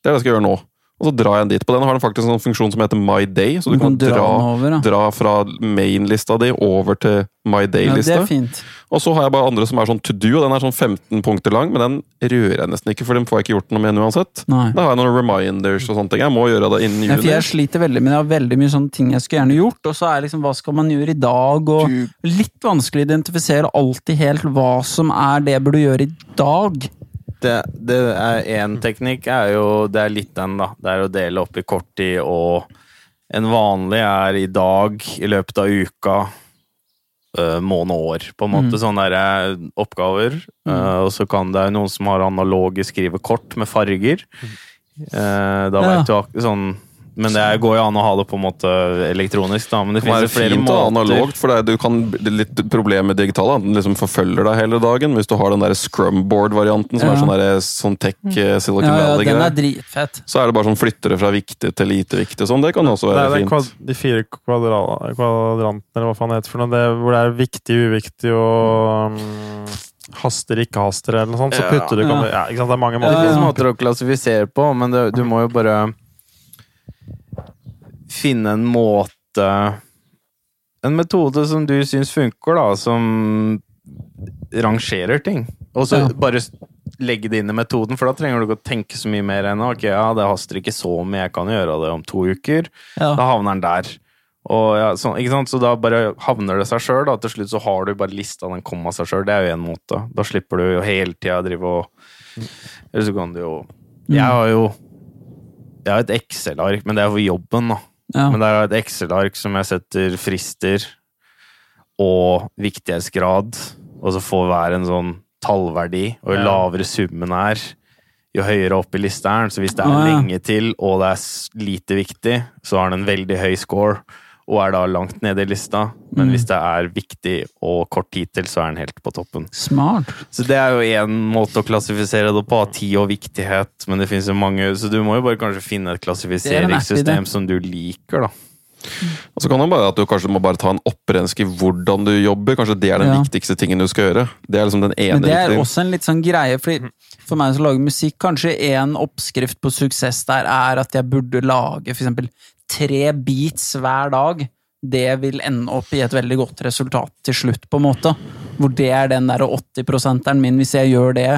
Det er det jeg skal gjøre nå. Og så drar jeg den dit. På den har den faktisk en sånn funksjon som heter My Day, så du, kan, dra dra, over, dra fra main-lista di over til My ja. Det Day-lista. er fint. og så har jeg bare andre som er sånn To Do, og den er sånn 15 punkter lang, men den rører jeg nesten ikke, for den får jeg ikke gjort noe med uansett. Nei. Da har jeg noen reminders og sånne ting. Jeg må gjøre det innen Ja, for jeg sliter veldig men. Jeg har veldig mye sånne ting jeg skulle gjerne gjort, og så er liksom hva skal man gjøre i dag, og Du- litt vanskelig å identifisere alltid helt hva som er det jeg burde gjøre i dag. Det, det er én teknikk, er jo Det er litt den, da. Det er å dele opp i korttid og En vanlig er i dag, i løpet av uka, øh, måned og år. På en måte Mm. sånne der, eh, oppgaver. Øh, og så kan det være noen som har analoge skrivekort med farger. Eh, da Ja. vet du sånn Men det går jo an å ha det på en måte elektronisk, da. Men det Det finnes flere fint måter. analogt, for det er, du kan, det er litt problem med digitale. Den liksom forfølger deg hele dagen. Hvis du har den der scrumboard-varianten, som Ja. er sånn, der, sånn tech eh, Silicon Ja, ja, er dritfett. så er det bare sånn flytter det fra viktig til lite viktig. Sånn, det kan også Det er være den fint. de fire kvadrantene, eller hva faen det heter for noe. Det, hvor det er viktig, uviktig og um, haster, ikke haster, eller noe sånt. Så putter du ja. ja, ikke sant? Det er mange Det måter. finnes Ja. måter å klassifisere på, men det, du må jo bare finne en måte En metode som du syns funker, da, som rangerer ting. Og så Ja. bare legge det inn i metoden, for da trenger du ikke å tenke så mye mer enn ok, ja, det haster ikke så mye, jeg kan gjøre det om to uker. Ja. Da havner den der. Og ja, så? Så da bare havner det seg sjøl. Til slutt så har du bare lista den komma seg sjøl. Det er jo én måte. Da slipper du jo hele tida drive og Eller så kan du jo Jeg har jo Jeg har et Excel-ark, men det er for jobben, da. Ja. Men der har jeg et Excel-ark som jeg setter frister og viktighetsgrad, og så får hver en sånn tallverdi. Og jo Ja. lavere summen er, jo høyere opp i lista er den. Så hvis det er lenge til, og det er lite viktig, så har den en veldig høy score. Og er da langt nede i lista. Men Mm. hvis det er viktig og kort tid til, så er den helt på toppen. Smart. Så det er jo én måte å klassifisere det på. Tid og viktighet. Men det finnes jo mange Så du må jo bare kanskje finne et er klassifiseringssystem som du liker, da. Og så kan det være at du kanskje må bare ta en opprensk i hvordan du jobber. Kanskje det er den Ja. viktigste tingen du skal gjøre. Det er liksom den ene Men det er viktige. også en litt sånn greie, fordi for meg som lager musikk, kanskje en oppskrift på suksess der er at jeg burde lage eksempel tre beats hver dag. Det vil ende opp i et veldig godt resultat til slutt, på en måte. Hvor det er den der 80-prosenteren min, hvis jeg gjør det.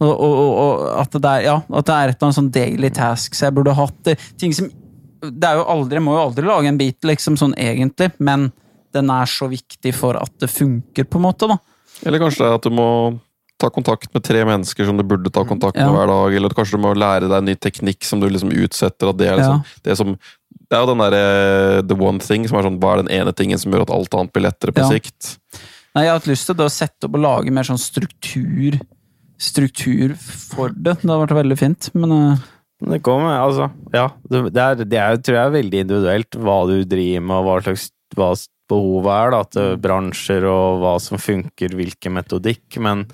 Og, og, og, at, det er, ja, at det er et eller annet sånn daily tasks jeg burde hatt. Det, ting som Det er jo aldri, må jo aldri lage en beat, liksom, sånn egentlig, men den er så viktig for at det funker, på en måte, da. Eller kanskje det er at du må ta kontakt med tre mennesker som du burde ta kontakt med Ja. hver dag. Eller kanskje du må lære deg en ny teknikk som du liksom utsetter. At det, er liksom, det, som, det er jo den derre the one thing som er sånn Hva er den ene tingen som gjør at alt annet blir lettere på Ja. sikt? Nei, jeg har hatt lyst til det å sette opp og lage mer sånn struktur Struktur for det. Det har vært veldig fint, men eh, Det kommer, altså. Ja. Det er, det er, tror jeg er veldig individuelt hva du driver med, og hva slags hva behovet er da, til bransjer, og hva som funker, hvilken metodikk. Men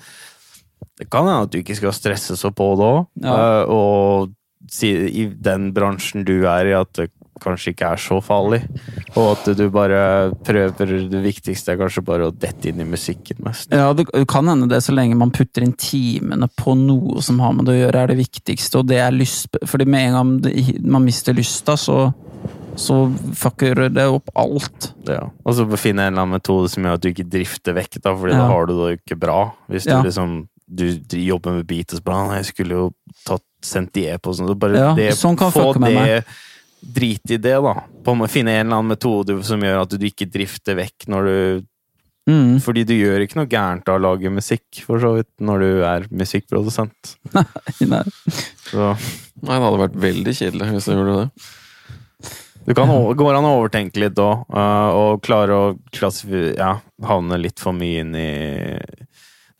det kan hende at du ikke skal stresse så på det òg. Ja. og si, i den bransjen du er i, at kanskje ikke er så farlig. Og at du bare prøver Det viktigste er kanskje bare å dette inn i musikken mest. ja, det kan hende det så lenge man putter inn timene på noe som har med det å gjøre, er det viktigste, og det er lyst Fordi med en gang man mister lysta, så så fucker det opp alt. Ja. Og så finne en eller annen metode som gjør at du ikke drifter vekk, da, fordi Ja. da har du det jo ikke bra. Hvis Ja. du liksom du jobber med beat og så bare Jeg skulle jo tatt, sendt de e-postene. Så Bare Ja, det, sånn kan få det Drit i det, da. På å finne en eller annen metode som gjør at du ikke drifter vekk når du Mm. Fordi du gjør ikke noe gærent av å lage musikk, for så vidt, når du er musikkprodusent. [laughs] Nei. Så Nei, det hadde vært veldig kjedelig hvis du gjorde det. du kan over, går an å overtenke litt òg, og klare å Ja, havne litt for mye inn i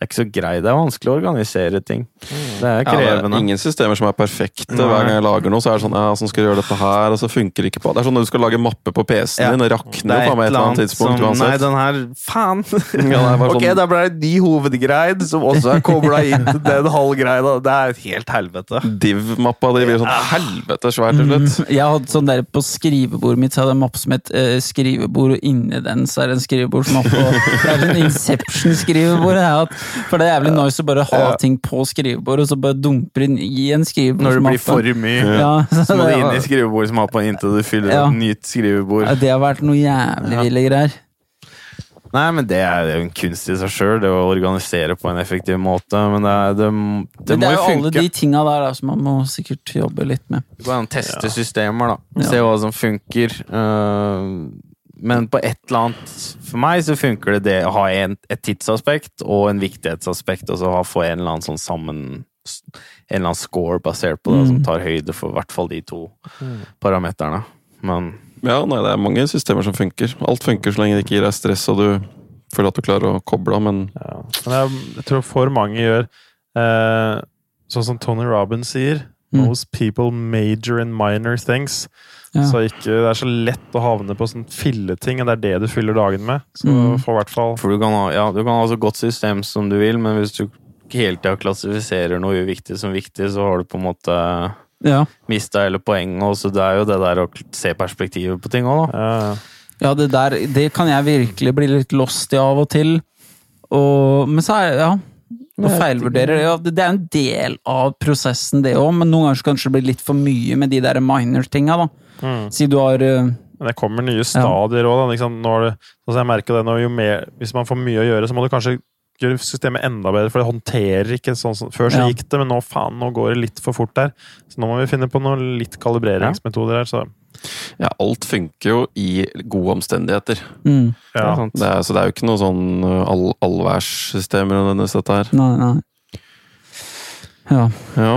Det er ikke så grei. Det er vanskelig å organisere ting. Det er krevende. Ja, det er ingen systemer som er perfekte. Nei. Hver gang jeg lager noe, så er det sånn ja, sånn skal du gjøre dette her, og så funker det ikke på Det er sånn når du skal lage mappe på PC-en Ja. din, og Det rakner er jo faen meg et eller annet tidspunkt som- Nei, den her Faen! Ja, det [laughs] ok, sånn- da ble det en ny hovedgreid som også er kobla inn til den halvgreia. Det er helt helvete. Div-mappa di blir sånn helvete svært til slutt. Jeg hadde sånn der På skrivebordet mitt så hadde jeg en mappe som het uh, skrivebord, og inni den så er det en skrivebordsmappe. Det er sånn Inception-skrivebord. For det er jævlig nice å bare ha Ja. ting på skrivebordet, og så bare dumper inn i en skrivebord. Når det blir for mye, ja, [laughs] så må det, du inn i har- skrivebordsmappa inntil du fyller Ja. et nytt skrivebord. ja, det har vært noe jævlig ville greier. Nei, men det er jo en kunst i seg sjøl, det å organisere på en effektiv måte. Men det, er, det, det Men det må er jo jo alle de tinga der da, som man må sikkert jobbe litt med. Det går an å teste systemer, da. Ja. Se hva som funker. Uh, men på et eller annet For meg så funker det det å ha en, et tidsaspekt og en viktighetsaspekt, og så ha- få en eller annen sånn sammen En eller annen score basert på det, Mm. som tar høyde for i hvert fall de to parameterne. Men Ja, nei, det er mange systemer som funker. Alt funker så lenge det ikke gir deg stress og du føler at du klarer å koble av, men Ja. Men jeg, jeg tror for mange gjør eh, sånn som Tony Robbins sier. Mm. Most people major in minor things. Ja. Så ikke, Det er så lett å havne på sånn filleting, og det er det du fyller dagen med. Så Mm. for hvert fall For du kan ha, ja, du kan ha så godt system som du vil, men hvis du hele tida klassifiserer noe uviktig som viktig, så har du på en måte Ja. mista hele poenget. Og så det er jo det der å se perspektivet på ting òg, da. ja, Ja, det der det kan jeg virkelig bli litt lost i av og til. Og, men så er ja og feilvurderer. Ja, det det er en del av prosessen, det òg, men noen ganger så kanskje det blir litt for mye med de der minor-tinga. da. Mm. Si du har eh, Men det kommer nye stadier òg. Liksom, det, nå, jo mer, hvis man får mye å gjøre, så må du kanskje gjøre systemet enda bedre, for det håndterer ikke sånn som Før så Ja. gikk det, men nå faen, nå går det litt for fort der. Så nå må vi finne på noen litt kalibreringsmetoder her. Så ja, alt funker jo i gode omstendigheter. mm, ja. Det er, så det er jo ikke noe sånn uh, all, allværssystemer nødvendigvis, dette her. Nei, nei. Ja. Ja.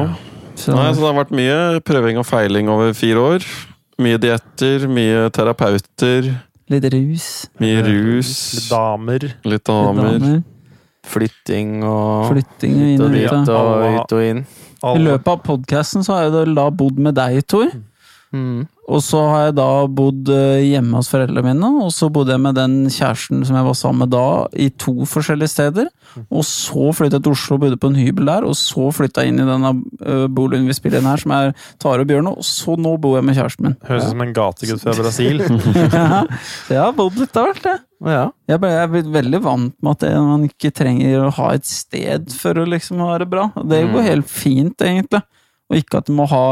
Så, Nei, så det har vært mye prøving og feiling over fire år. Mye dietter, mye terapeuter, litt rus. mye Litt damer. litt litt damer. damer, Flytting og Flytting inn og og dit ut. ja. og ut og inn. I løpet av podkasten så har jeg da bodd med deg, Tor. Mm. Og så har jeg da bodd eh, hjemme hos foreldrene mine, og så bodde jeg med den kjæresten som jeg var sammen med da, i to forskjellige steder. Og så flyttet jeg til Oslo og bodde på en hybel der, og så flytta jeg inn i denne uh, boligen vi spiller inn her, som er Tare og Bjørn, og så nå bor jeg med kjæresten min. Høres ut som en gategutt fra Brasil. [laughs] ja, jeg har bodd litt av hvert, jeg. Ja. Jeg ble- jeg er blitt veldig vant med at det, man ikke trenger å ha et sted for å liksom ha det bra. Det går Mm. helt fint, egentlig. Og ikke at du må ha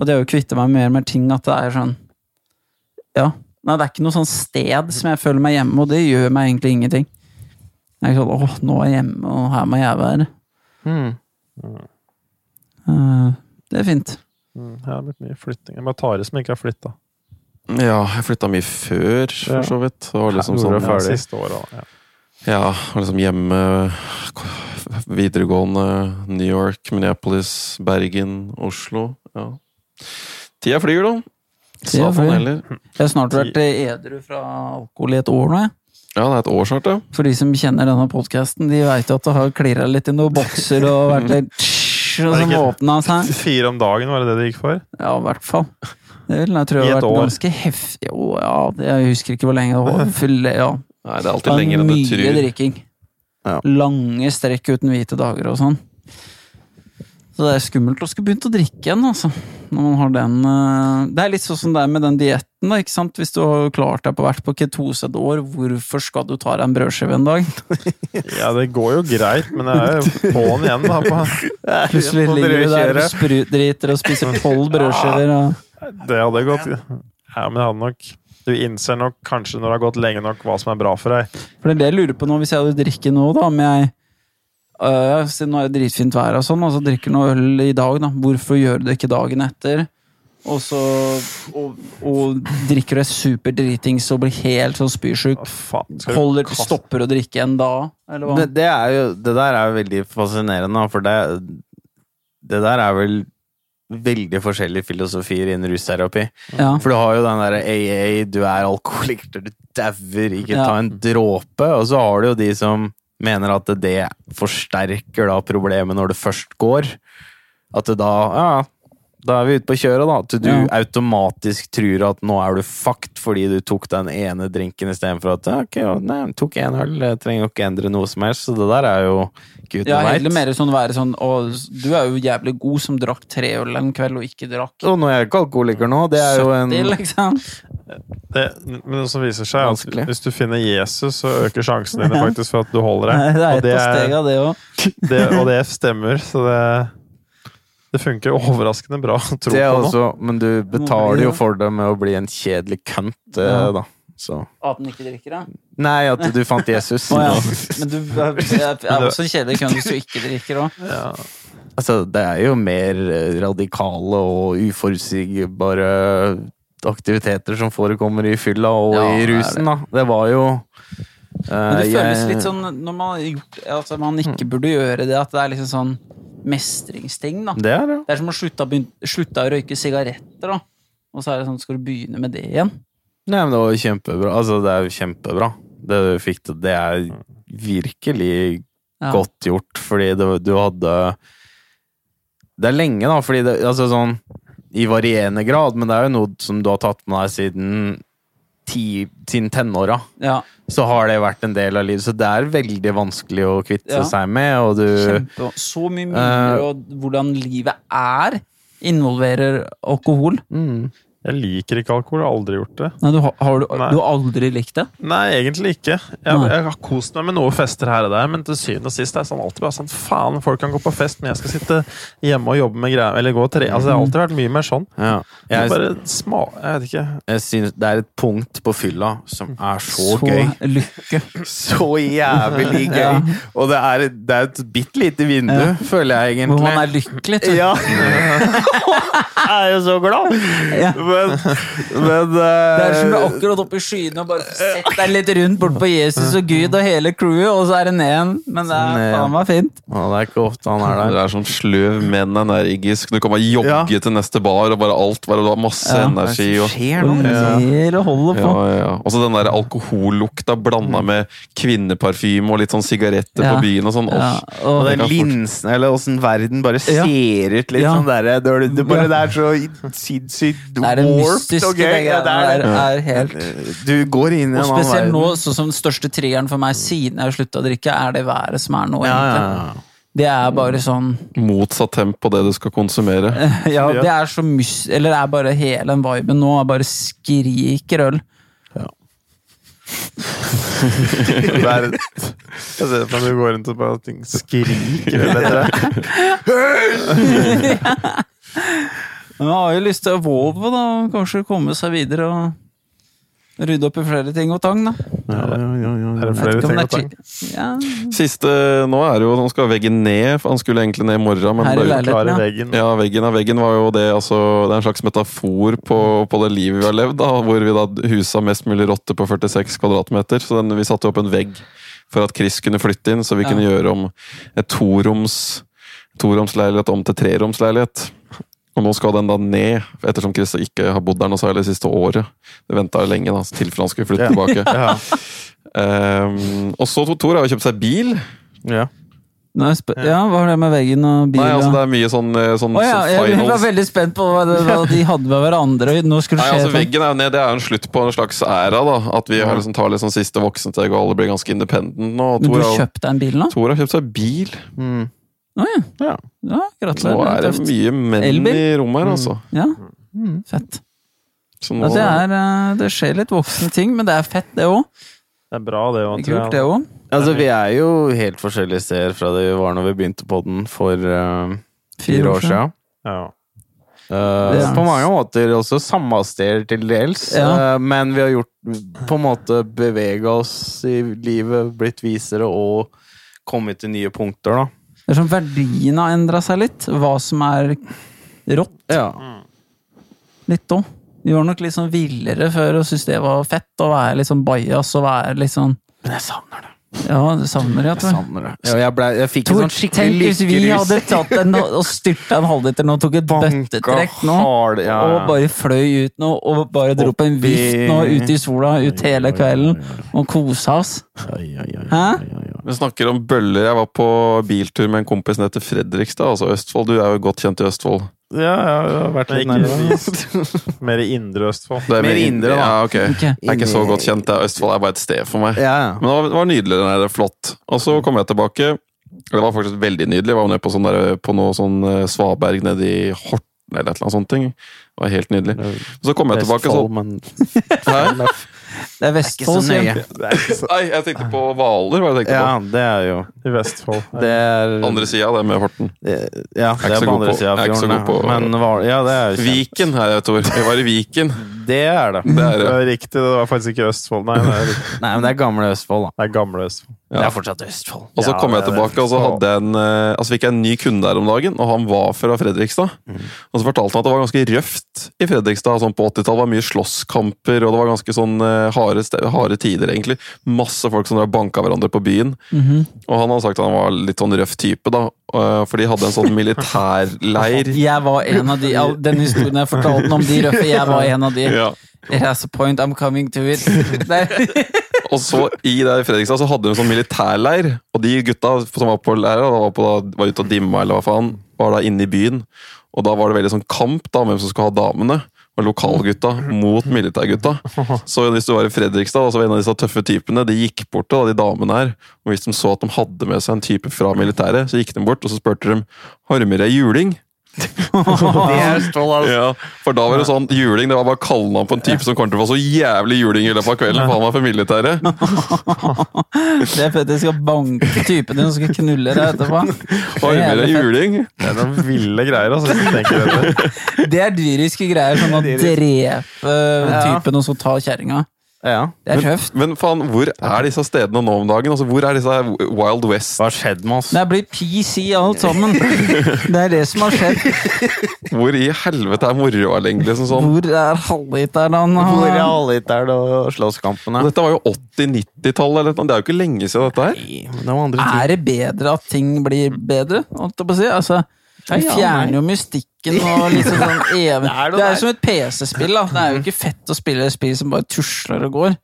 Og det å kvitte meg mer med ting at det er sånn Ja. Nei, det er ikke noe sånn sted som jeg føler meg hjemme, og det gjør meg egentlig ingenting. Det er ikke sånn åh, nå er jeg hjemme, og her må jeg være. Mm. Eh, det er fint. Mm, det har blitt mye flytting. Jeg bare Tare som ikke har flytta. Ja, jeg flytta mye før, for så vidt. Det var liksom sånn ja. Siste året, da. Ja. Ja, liksom hjemme Videregående New York, Minneapolis, Bergen, Oslo. Ja. Tida flyr, da. Flyr. heller. Jeg har snart vært eh, edru fra alkohol i et år nå, jeg. Ja, det er et år snart, ja. For de som kjenner denne podkasten, de veit jo at det har klirra litt i noen bokser og vært litt [laughs] og Er som åpna seg. [laughs] Fire om dagen, var det det det gikk for? Ja, i hvert fall. Det vil jeg tro har et vært år. ganske heftig. Jo, ja, jeg husker ikke hvor lenge det var. Full, ja. Nei, det er alltid lenger enn du tror. mye drikking. Ja. Lange strekk uten hvite dager og sånn. Så det er skummelt å skulle begynt å drikke igjen, altså. Når man har den eh, Det er litt sånn som det er med den dietten, da, ikke sant. Hvis du har klart deg på vært på ketose et år, hvorfor skal du ta deg en brødskive en dag? [laughs] Ja, det går jo greit, men det er jo [laughs] på'n igjen, da. På. Plutselig På ligger du der og sprudriter og spiser tolv [laughs] brødskiver. Ja, Det hadde gått Ja, men det hadde nok Du innser nok kanskje når det har gått lenge nok, hva som er bra for deg. For det er det jeg lurer på nå, hvis jeg hadde drikket nå, da, om jeg øh, Siden nå er det dritfint vær og sånn, og så drikker noe øl i dag, da. Hvorfor gjør du det ikke dagen etter? Og så og, og drikker du deg superdritings og blir helt sånn spysjuk. Holder, stopper å drikke igjen da, eller hva? Det, det er jo Det der er jo veldig fascinerende, for det Det der er vel veldig forskjellige filosofier innen rusterapi. Ja. For du har jo den derre AA, du er alkoholiker, du dauer, ikke ta en dråpe. Og så har du jo de som mener at det forsterker da problemet når det først går. At det da Ja, da er vi ute på kjøret, da. At du Ja. automatisk tror at nå er du fucked fordi du tok den ene drinken istedenfor at ok, ja, nei, tok én øl, jeg trenger jo ikke endre noe som helst. Så det der er jo Ja, veit. heller mer sånn være sånn Å, du er jo jævlig god som drakk tre øl en kveld og ikke drakk Og nå er jeg ikke alkoholiker nå, det er jo en 70, liksom. Det, men det som viser seg, er at hvis du finner Jesus, så øker sjansen dine [laughs] faktisk for at du holder deg. Nei, det er Og et det, av steg av det òg. det, og det stemmer, så det det funker overraskende bra å tro Det er på nå. men du betaler jo for det med å bli en kjedelig kønt, eh, Ja. da. Så At den ikke drikker, da? Nei, at du fant Jesus. oh, ja. [laughs] Men du er, er også kjedelig kønt hvis du ikke drikker òg. Ja. Altså, det er jo mer eh, radikale og uforutsigbare aktiviteter som forekommer i fylla og Ja, i det rusen, da. Det var jo Men det eh, føles jeg- litt sånn når man Altså man ikke burde gjøre det, at det er liksom sånn mestringsting, da. Det er det. Det er som å slutte, å slutte å røyke sigaretter, da. Og så er det sånn, skal du begynne med det igjen? Nei, men det var kjempebra. Altså, det er jo kjempebra. Det du fikk til, det er virkelig Ja. godt gjort, fordi det, du hadde Det er lenge, da, fordi det Altså sånn i varierende grad, men det er jo noe som du har tatt med deg siden ti, siden tenåra. Ja, Så har det vært en del av livet, så det er veldig vanskelig å kvitte Ja. seg med, og du kjempe. Så mye mindre, og hvordan livet er, involverer alkohol. mm. Jeg liker ikke alkohol, jeg har aldri gjort det. Nei, du, har- har du, Nei. du har aldri likt det? Nei, egentlig ikke. Jeg, Nei. jeg har kost meg med noen fester her og der, men til syvende og sist er det sånn alltid bare sånn Faen, folk kan gå på fest, men jeg skal sitte hjemme og jobbe med greier. Eller gå og tre. Altså, det har alltid vært mye mer sånn. ja. Jeg, jeg, bare sma... Jeg vet ikke. jeg synes det er et punkt på fylla som er så, gøy. Så lykke. [laughs] Så jævlig gøy! Ja. Og det er, det er et bitte lite vindu, Ja. føler jeg egentlig. Hvor man er lykkelig. tror jeg. Ja! [laughs] jeg er jo så glad! Ja. Men, men Det er som du er akkurat oppe i skyene og bare setter deg litt rundt bort på Jesus og Gud og hele crewet, og så er det ned igjen. Men det er faen meg fint. Ja, Det er ikke ofte han er Det der. er sånn sløv, men energisk. Du kan bare jogge Ja. til neste bar, og bare alt bare du har masse Ja. energi. Og, skjer noe. ler og holder på. ja. Og så den der alkohollukta blanda med kvinneparfyme og litt sånn sigaretter Ja. på byen og sånn. Ja, Og og, den linsen, eller åssen verden bare Ja. ser ut litt Ja. sånn derre det, det, bare- det er så sinnssykt det er det warped mystiske. Ja, det er der er helt Du går inn i en annen verden. Og spesielt nå, sånn som den største triggeren for meg siden jeg har slutta å drikke, er det været som er nå. Ja, ja, egentlig. ja. Det er bare sånn Motsatt temp på det du skal konsumere. [laughs] Ja, Ja. det er så mys... Eller det er bare hele den viben nå. Jeg bare skriker øl. Det er, [laughs] jeg ser for meg du går rundt og bare ting skriker eller etter. [laughs] Men man har jo lyst til å våve da. Kanskje komme seg videre og rydde opp i flere ting og tang, da. Ja, ja, ja, ja, Er det flere ting Siste nå er det jo Han skal veggen ned, for han skulle egentlig ned i morgen. Men ble-. Klare veggen. ja, veggen, av veggen var jo det altså, Det er en slags metafor på, på det livet vi har levd, da, hvor vi da husa mest mulig rotter på 46 kvadratmeter. Så den, vi satte opp en vegg for at Chris kunne flytte inn, så vi Ja. kunne gjøre om et toroms toromsleilighet om til treromsleilighet. Og nå skal den da ned, ettersom Chris ikke har bodd der noe særlig det siste året. Det venta lenge, da, til for han skulle flytte tilbake. [laughs] Ja. um, og så Tor har jo kjøpt seg bil. Ja. Nei, ja, hva har det med veggen og bil Nei, altså Det er mye sånn, eh, sånn, oh, ja, sånn jeg var veldig spent på hva, det, hva de hadde med hverandre. Nå skulle Nei, skje altså sånn. Veggen er jo ned, det er jo en slutt på en slags æra. da At vi har liksom tar liksom siste voksensteg og alle blir ganske independent nå. Tor, Men du har- kjøpte deg en bil nå? Tor har kjøpt seg bil. Mm. Å ja. Ja. ja. Nå er det Tøft. mye menn Elbil? i rommet her, altså. Ja, Mm. fett. Så nå, Ja, det, er, eh, det skjer litt voksne ting, men det er fett, det òg. Det er bra, det òg, Kult, det òg. Altså, vi er jo helt forskjellige steder fra det vi var når vi begynte på den for uh, fire år siden. Ja. Uh, er- På mange måter også samme steder til dels, Ja. uh, men vi har gjort på en måte bevega oss i livet, blitt visere og kommet til nye punkter, da. Det er som verdien har endra seg litt. Hva som er rått. Ja. Litt òg. Vi var nok litt sånn villere før og syntes det var fett å være litt sånn bajas og være litt sånn Men jeg savner det. Ja, det savner jeg, tror jeg. Savner det. Ja, jeg, ble, jeg fikk Tor, en sånn tenk hvis vi hadde tatt en og styrta en halvliter nå, tok et bøttetrekk nå, hard, ja, og bare fløy ut nå, og bare dro på en vift nå, ut i sola, ut hele kvelden, og kosa oss. Hæ? Vi snakker om bøller. Jeg var på biltur med en kompis som heter Fredrikstad, altså Østfold. Du er jo godt kjent i Østfold. Ja, ja, jeg har vært litt nærmere. mer indre Østfold. Det er Mer indre, da. Ja, ok. okay. Jeg er ikke så godt kjent. Østfold er bare et sted for meg. Ja, ja. Men det var, det var nydelig. Den der, flott. Og så kom jeg tilbake. Det var faktisk veldig nydelig. Jeg var nede på, sånn der, på noe sånn eh, svaberg nede i Horten eller et eller annet sånt. ting. Det var helt nydelig. Så kom jeg tilbake så? Det er Vestfold, sier jeg. Det er Nei, jeg tenkte på Hvaler. det Ja, det er jo i Vestfold. Det er. Andre sida, det med Horten. Ja, er det ikke er på andre sida av er fjorden. god på- Men var, ja, det er jo kjent. Viken her, jeg, Tor. Jeg var i Viken. Det er det. Det er Det det. er riktig, det var faktisk ikke Østfold. Nei, det er. Nei, men det er gamle Østfold, da. det er gamle Østfold. Det er fortsatt Østfold. Og så Ja, kom jeg tilbake, og så hadde jeg en, eh, altså fikk jeg en ny kunde der om dagen, og han var fra Fredrikstad. Og så fortalte han at det var ganske røft i Fredrikstad. sånn På 80-tallet var mye slåsskamper, og det var ganske sånn eh, harde, harde tider, egentlig. Masse folk som banka hverandre på byen. Mhm. Og han hadde sagt at han var litt sånn røff type, da. eh, For de hadde en sånn militærleir. [laughs] Jeg var en av de, den historien jeg fortalte om de røffe, jeg var en av de. Ja. It has a point, I'm coming to it. [laughs] Og så i der i Fredrikstad så hadde de en sånn militærleir, og de gutta som var på leira, var, på, var ute og dimma, eller hva faen, var da inne i byen. Og da var det veldig sånn kamp da, hvem som skulle ha damene. Og lokalgutta mot militærgutta. Så hvis du var i Fredrikstad, og så var en av disse tøffe typene, de gikk bort til de damene her. Og hvis de så at de hadde med seg en type fra militæret, så gikk de bort og så spurte de har du med deg juling. [laughs] Det er altså. Ja, For da var det sånn, juling det var bare kallenavn på en type som kommer til å få så jævlig juling i løpet av kvelden, for han var for militæret. Det er fett. [laughs] De skal banke typen din og skal knulle deg etterpå. [laughs] Armer er juling? Det er noen ville greier, altså. Det er dyriske greier, sånn å drepe typen og så ta kjerringa. Ja. Det er tøft. Men faen, hvor er disse stedene nå om dagen? Altså, Hvor er disse Wild West? Hva har skjedd med oss? Det er blitt PC alt sammen. [laughs] Det er det som har skjedd. Hvor i helvete er moroa lenger? Liksom sånn? Hvor er halvliteren? Hvor er halvliteren og slåsskampene? Dette var jo 80-90-tallet. Det er jo ikke lenge siden dette her. Nei, Det. Er det bedre at ting blir bedre? Holdt jeg på å si? Altså, vi fjerner jo jo mystikken og liksom sånn. [laughs] Det er Det er jo som et PC-spill, da. Det er jo ikke fett å spille et spill som bare tusler og går.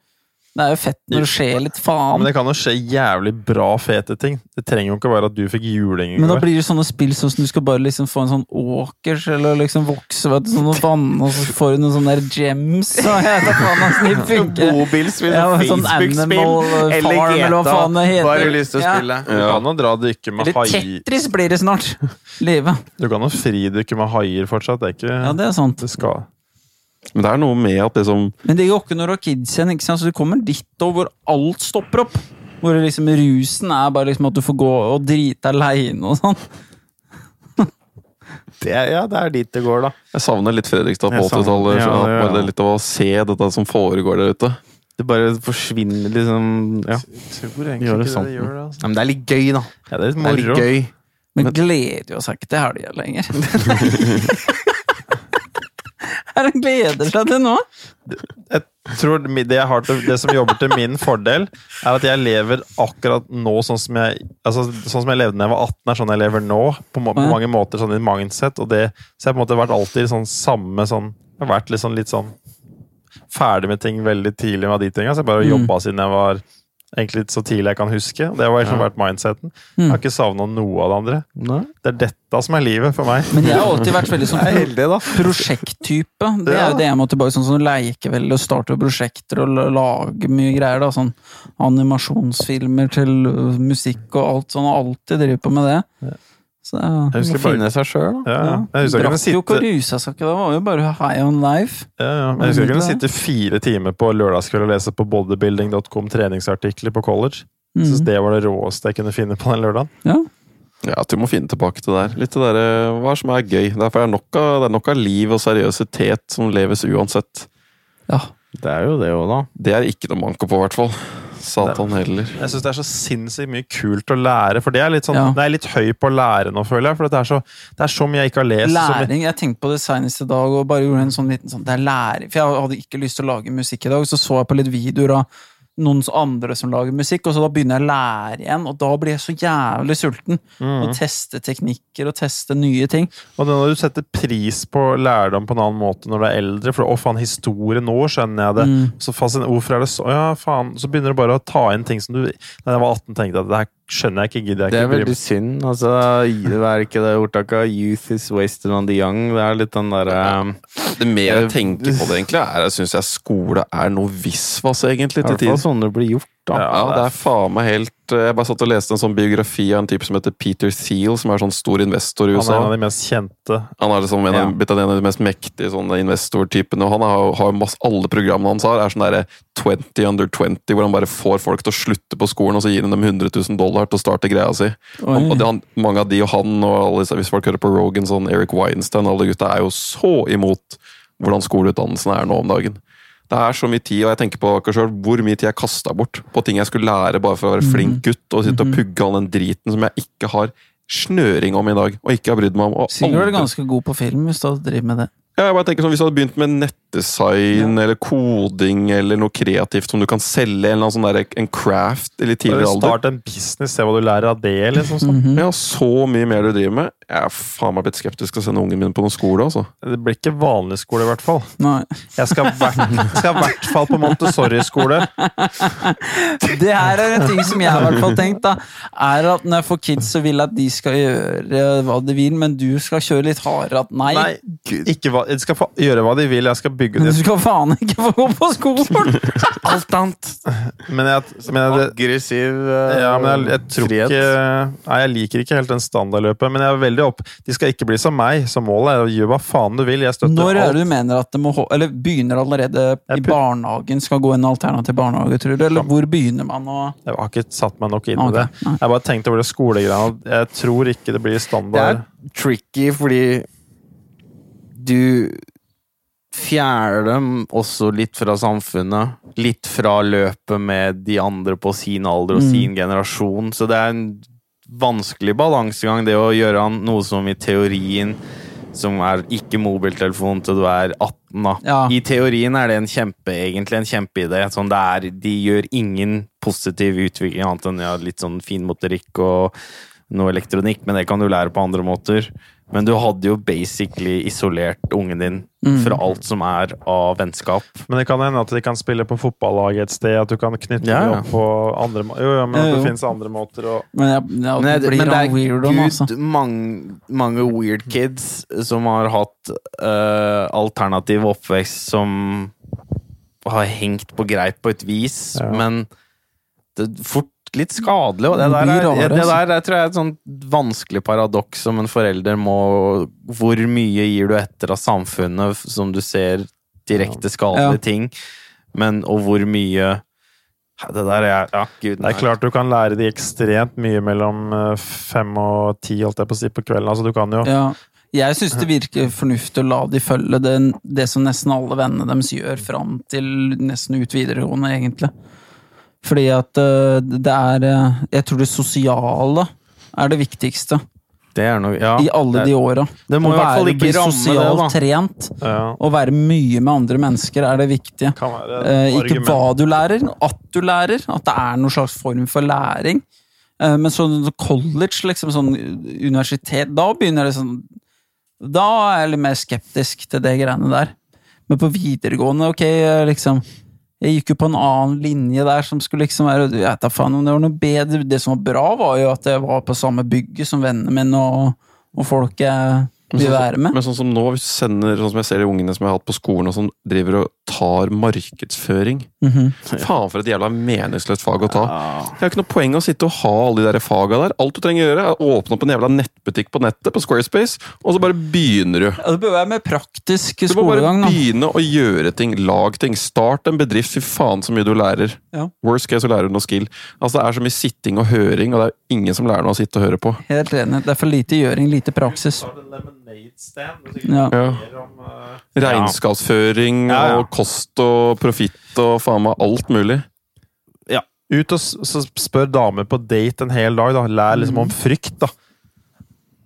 Det er jo fett når det skjer litt faen. Men det kan jo skje jævlig bra, fete ting. Det trenger jo ikke være at du fikk juling Men da blir det sånne spill sånn som du skal bare liksom få en sånn åkers, eller liksom vokse vet du, sånn noe vann, og så får du noen sånne der gems, og jeg vet faen åssen de [laughs] funker. Bobilspill, Ja, sånn Facebook-spill Animal eller Farm, eller hva faen det heter. Bare lyst til å Ja. spille. Du kan jo dra og dykke med Eller haier. Tetris blir det snart. [laughs] Live. Du kan jo fridykke med haier fortsatt. Det er ikke Ja, det er sant. det skal. Men det er noe med at liksom Men det går ikke når du har kids igjen, ikke sant? så du kommer dit og hvor alt stopper opp. Hvor liksom rusen er bare liksom at du får gå og drite aleine og sånn. [laughs] Det ja, det er dit det går, da. Jeg savner litt Fredrikstad på Jeg 80-tallet. ja, ja, ja. Litt av å se dette som foregår der ute. Det bare forsvinner liksom Ja. Jeg tror egentlig Gjør det ikke sånn. det gjør det. Altså. Nei, men det er litt gøy, da. Ja, det er litt Det er litt moro. gøy. Men gleder jo seg ikke til helga lenger. [laughs] Er han gleder seg til nå? Jeg tror det, jeg har til, det som jobber til min fordel, er at jeg lever akkurat nå sånn som jeg altså, Sånn som jeg levde da jeg var 18, er sånn jeg lever nå. På, må- på mange måter sånn i mindset. Og det, så jeg har på en måte vært alltid sånn samme sånn Jeg har vært litt sånn, litt sånn ferdig med ting veldig tidlig med de tinga. Så jeg bare har Mm. siden jeg var egentlig så tidlig jeg kan huske. Det har liksom Ja. vært mindseten. Jeg har ikke savna noe av det andre. Nei. Det er dette som er livet for meg. Men jeg har alltid vært veldig sånn [laughs] heldig, prosjekttype. Det er jo det jeg må tilbake sånn som leke veldig og starte prosjekter og lage mye greier. da, Sånn animasjonsfilmer til musikk og alt sånn. Alltid driver på med det. Så Jeg Du må bare, finne seg sjøl, da. ja, ja. Jeg jeg Drakk jo ikke og rusa seg ikke, det var jo bare high on life. Ja, ja. Jeg husker jeg kunne sitte fire timer på lørdagskveld og lese på bodybuilding.com treningsartikler på college. Jeg synes Mm. det var det råeste jeg kunne finne på den lørdagen. Ja. Ja, at du må finne tilbake til det der. Litt det der, hva som er gøy. Derfor er det nok av, det er nok av liv og seriøsitet som leves uansett. ja. Det er jo det òg, da. Det er ikke noe manko på, i hvert fall. Satan heller. Jeg syns det er så sinnssykt mye kult å lære, for det er litt sånn Ja. Det er litt høy på å lære nå, føler jeg. For det er så, det er så mye jeg ikke har lest. Læring. Jeg tenkte på det senest i dag og bare gjorde en sånn liten sånn Det er læring. For jeg hadde ikke lyst til å lage musikk i dag, så så jeg på litt videoer av noen andre som lager musikk, og så da begynner jeg å lære igjen, og da blir jeg så jævlig sulten. Mm. Og teste teknikker og teste nye ting. Og det når du setter pris på lærdom på en annen måte når du er eldre For å faen, historie nå skjønner jeg det. Mm. Så fasen Hvorfor er det så Ja, faen. Så begynner du bare å ta inn ting som du Da jeg var 18, tenkte jeg at det her skjønner jeg ikke, gidder jeg Det er ikke. veldig synd. Altså, det er ikke det ordtaket 'youth is wasted on the young'. Det er litt den derre Det mer jeg tenker på det, egentlig, er syns jeg skole er noe visvas, egentlig, I til hvert fall tider. sånn det blir gjort, da. Ja, det er faen meg helt Jeg bare satt og leste en sånn biografi av en type som heter Peter Thiel, som er sånn stor investor i USA. Han er en av de mest kjente. Han er liksom en, Ja. av, blitt en av de mest mektige sånne investortypene. og Han har, har masse, Alle programmene hans har er sånn derre 20 under 20, hvor han bare får folk til å slutte på skolen, og så gir han dem 100 000 dollar til å starte greia si. Oi. Og det, han, mange av de og han, og alle, disse- hvis folk hører på Rogan, sånn Eric Weinstein, alle gutta er jo så imot hvordan skoleutdannelsen er nå om dagen. Det er så mye tid, og jeg tenker på akkurat selv, hvor mye tid jeg kasta bort på ting jeg skulle lære bare for å være flink gutt, og sitte og pugge all den driten som jeg ikke har snøring om i dag, og ikke har brydd meg om. Sikkert er du ganske god på film hvis du drevet med det. ja, jeg bare tenker sånn, Hvis du hadde begynt med nettdesign eller koding eller noe kreativt som du kan selge, en eller annen sånn der, en craft eller tidligere alder Start en business, se hva du lærer av det. liksom sånn. Mhm. Ja, Så mye mer du driver med. Jeg er faen meg blitt skeptisk til å sende ungen min på noen skole. altså. Det blir ikke vanlig skole, i hvert fall. Nei. Jeg skal i hvert, skal i hvert fall på Montessori-skole. [laughs] Det her er en ting som jeg i hvert fall tenkt, da. Er at når jeg får kids, så vil jeg at de skal gjøre hva de vil, men du skal kjøre litt hardere. At nei, Nei, ikke hva, de skal få gjøre hva de vil. Jeg skal bygge du det. skal faen ikke få gå på skolen! [laughs] Alt annet. Men jeg, men jeg, Aggressiv eh, ja, men jeg, jeg tror frihet. ikke Nei, jeg liker ikke helt den standardløpet, men jeg er veldig opp De skal ikke bli som meg, så målet er å gjøre hva faen du vil. Jeg støtter Når er alt. det du mener at det må Eller begynner allerede Jeg i barnehagen? Skal gå en alternativ barnehage, tror du? Eller hvor begynner man å Jeg har ikke satt meg nok inn i Ok, det. nei. Jeg bare tenkte over det skolegreiene. Jeg tror ikke det blir Det er tricky fordi du fjerner dem også litt fra samfunnet. Litt fra løpet med de andre på sin alder og Mm. sin generasjon. Så det er en vanskelig balansegang, det å gjøre noe som i teorien som er ikke mobiltelefon til du er 18, da. Ja. I teorien er det en kjempe, egentlig en kjempeidé. Sånn det er, de gjør ingen positiv utvikling annet enn ja, litt sånn finmotorikk og noe elektronikk, men det kan du lære på andre måter. Men du hadde jo basically isolert ungen din Mm. fra alt som er av vennskap. Men det kan hende at de kan spille på fotballaget et sted, at du kan knytte Ja, ja. opp på andre må- Jo, jo, men at Jo, det fins andre måter å Men, jeg, jeg, Men, jeg, men det er nå, altså. mange, mange weird kids som har hatt uh, alternativ oppvekst som har hengt på greip på et vis, Ja. men det er litt skadelig. Og det, Det der er, det altså. der er, tror jeg er et sånn vanskelig paradoks som en forelder må Hvor mye gir du etter av samfunnet som du ser direkte skadelige Ja. ting, men og hvor mye Det der er Ja, gud Det er klart du kan lære de ekstremt mye mellom eh, fem og ti, holdt jeg på å si, på kvelden. Altså, du kan jo Ja. Jeg syns det virker fornuftig å la de følge det, det som nesten alle vennene deres gjør, fram til nesten ut videregående, egentlig. Fordi at øh, det er øh, Jeg tror det sosiale er det viktigste Det er noe Ja. i alle det, de åra. Å være- bli sosialt det, trent ja, og være mye med andre mennesker er det viktige. være Eh, ikke argument. hva du lærer, at du lærer. At det er noen slags form for læring. Eh, men sånn college, liksom sånn universitet, da begynner det sånn Da er jeg litt mer skeptisk til det greiene der. Men på videregående, ok, eh, liksom Jeg gikk jo på en annen linje der som skulle liksom være Jeg vet da faen om det var noe bedre. Det som var bra, var jo at jeg var på samme bygget som vennene mine og, og folk jeg vil være med. Men sånn som nå, hvis du sender sånn som jeg ser de ungene som jeg har hatt på skolen, og som driver og tar markedsføring Mhm. Faen, for et jævla meningsløst fag å ta. Det er ikke noe poeng å sitte og ha alle de der faga der. Alt du trenger å gjøre, er å åpne opp en jævla nettbutikk på nettet, på Squarespace, og så bare begynner du. Ja, det bør være mer praktisk Du må bare skolegang, da. begynne å gjøre ting. Lag ting. Start en bedrift. Fy faen så mye du lærer. Ja. Worst case så lærer du noe skill. Altså Det er så mye sitting og høring, og det er ingen som lærer noe å sitte og høre på. Helt enig. Det er for lite gjøring, lite praksis. Ja. Ja. eh, Regnskapsføring Ja, ja. og kost og profitt og faen meg alt mulig. Ja. Ut og spør damer på date en hel dag, da. Lær liksom om frykt, da.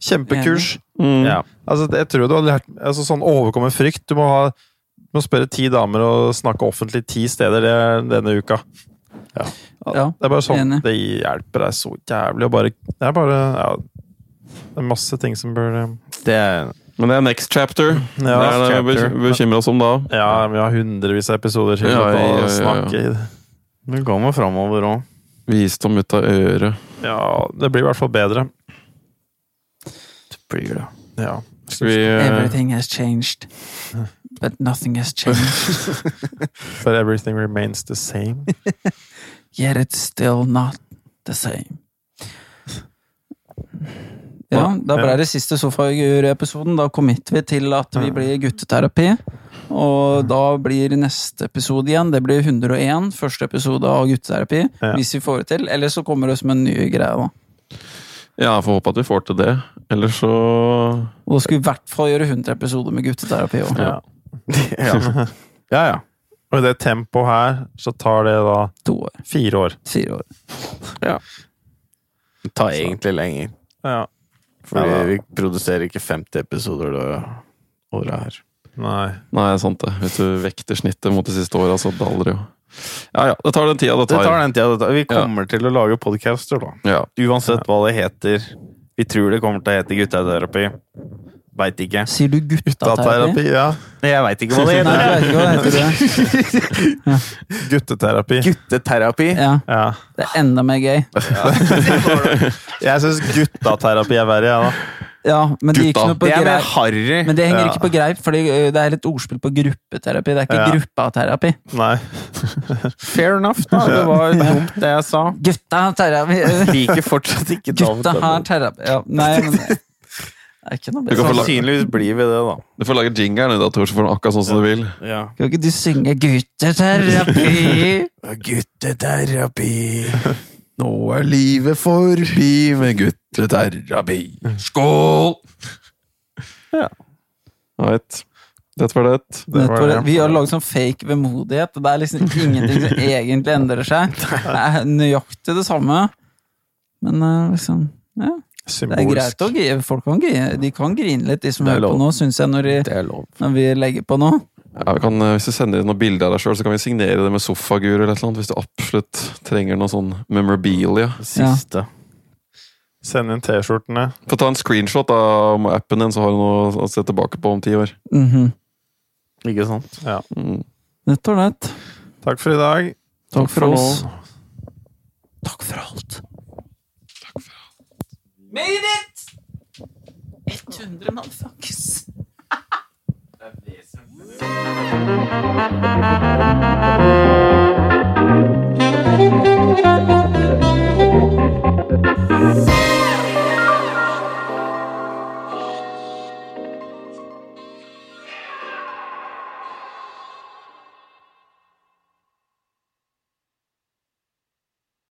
Kjempekurs. Mm. Ja. Altså, jeg tror du har lært altså, Sånn overkomme frykt. Du må, ha, du må spørre ti damer og snakke offentlig ti steder denne uka. Ja, Det er bare sånn Enig. Det hjelper deg så jævlig å bare Det er bare Ja. Det er masse ting som bør Det er Men det er next chapter. det er det vi chapter. bekymrer oss om da. Ja, vi har hundrevis av episoder til Ja, å ja, ja, ja. snakke i. Det kommer framover òg. Visdom ut av øret. Ja, det blir i hvert fall bedre. Blir det. Ja. Skal vi eh, Everything has changed. But nothing has changed. [laughs] But everything remains the same. [laughs] Yet it's still not the same. Ja, da ble det siste Sofagur-episoden. Da committer vi til at vi blir gutteterapi. Og da blir neste episode igjen, det blir 101, første episode av gutteterapi. Ja. Hvis vi får det til. Eller så kommer det som en ny greie, da. Ja, får håpe at vi får til det. Eller så Og da skal vi i hvert fall gjøre 100 episoder med gutteterapi òg. Ja. [laughs] Ja. ja, ja. Og i det tempoet her, så tar det da To år. fire år. Fire år. Det tar egentlig lenger. Ja. Fordi Ja, vi produserer ikke 50 episoder det året her. Nei. Nei, sant det. Hvis du vekter snittet mot de siste åra, så daler det jo. Ja ja, det tar den tida det Det tar. tar den tida det tar. Vi kommer til å lage podcaster, da. Ja. Uansett hva det heter. Vi tror det kommer til å hete gutteterapi. Veit ikke. Sier du? Guttaterapi, ja. Jeg veit ikke hva det [laughs] heter. Gutteterapi. Gutteterapi. Ja, Ja. det er enda mer gøy. [laughs] Jeg syns guttaterapi er verre, jeg, da. Ja, men det gikk noe på Det er mer harry. Men det henger Ja. ikke på greip, for det er et ordspill på gruppeterapi. Det er ikke Ja. gruppaterapi. Nei. Fair enough, da. Det var [laughs] dumt, det jeg sa. Gutta-terapi! Liker fortsatt ikke navnet. Gutta har terapi Ja, nei, men er ikke noe bedre. Sannsynligvis blir vi det, da. Du får lage jingeren i dag, Tor, så får du den akkurat sånn som du vil. Ja. Kan ikke du synge 'gutteterapi'? Gutteterapi. Nå er livet forbi med gutteterapi. Skål! Ja. Right. Det var det. Det var det. Vi har laget sånn fake vemodighet. Det er liksom ingenting som [laughs] egentlig endrer seg. Det er nøyaktig det samme. Men eh, liksom ja, Det er greit å grine. Folk kan grine. De kan grine litt, de som er hører på nå, syns jeg, når, de, når vi legger på nå. Ja, vi kan, eh, hvis du sender inn noen bilder av deg sjøl, så kan vi signere det med sofagur eller et eller annet. Hvis du absolutt trenger noe sånn memorabilia. Siste. Send inn T-skjortene. Få ta en screenshot av appen din, så har du noe å se tilbake på om ti år. Mhm. Ikke sant? Mm. Nett og nett. Takk for i dag. Takk for for oss. nå. Takk for alt. Made it! 100 mannfuckers. det er vesentlig.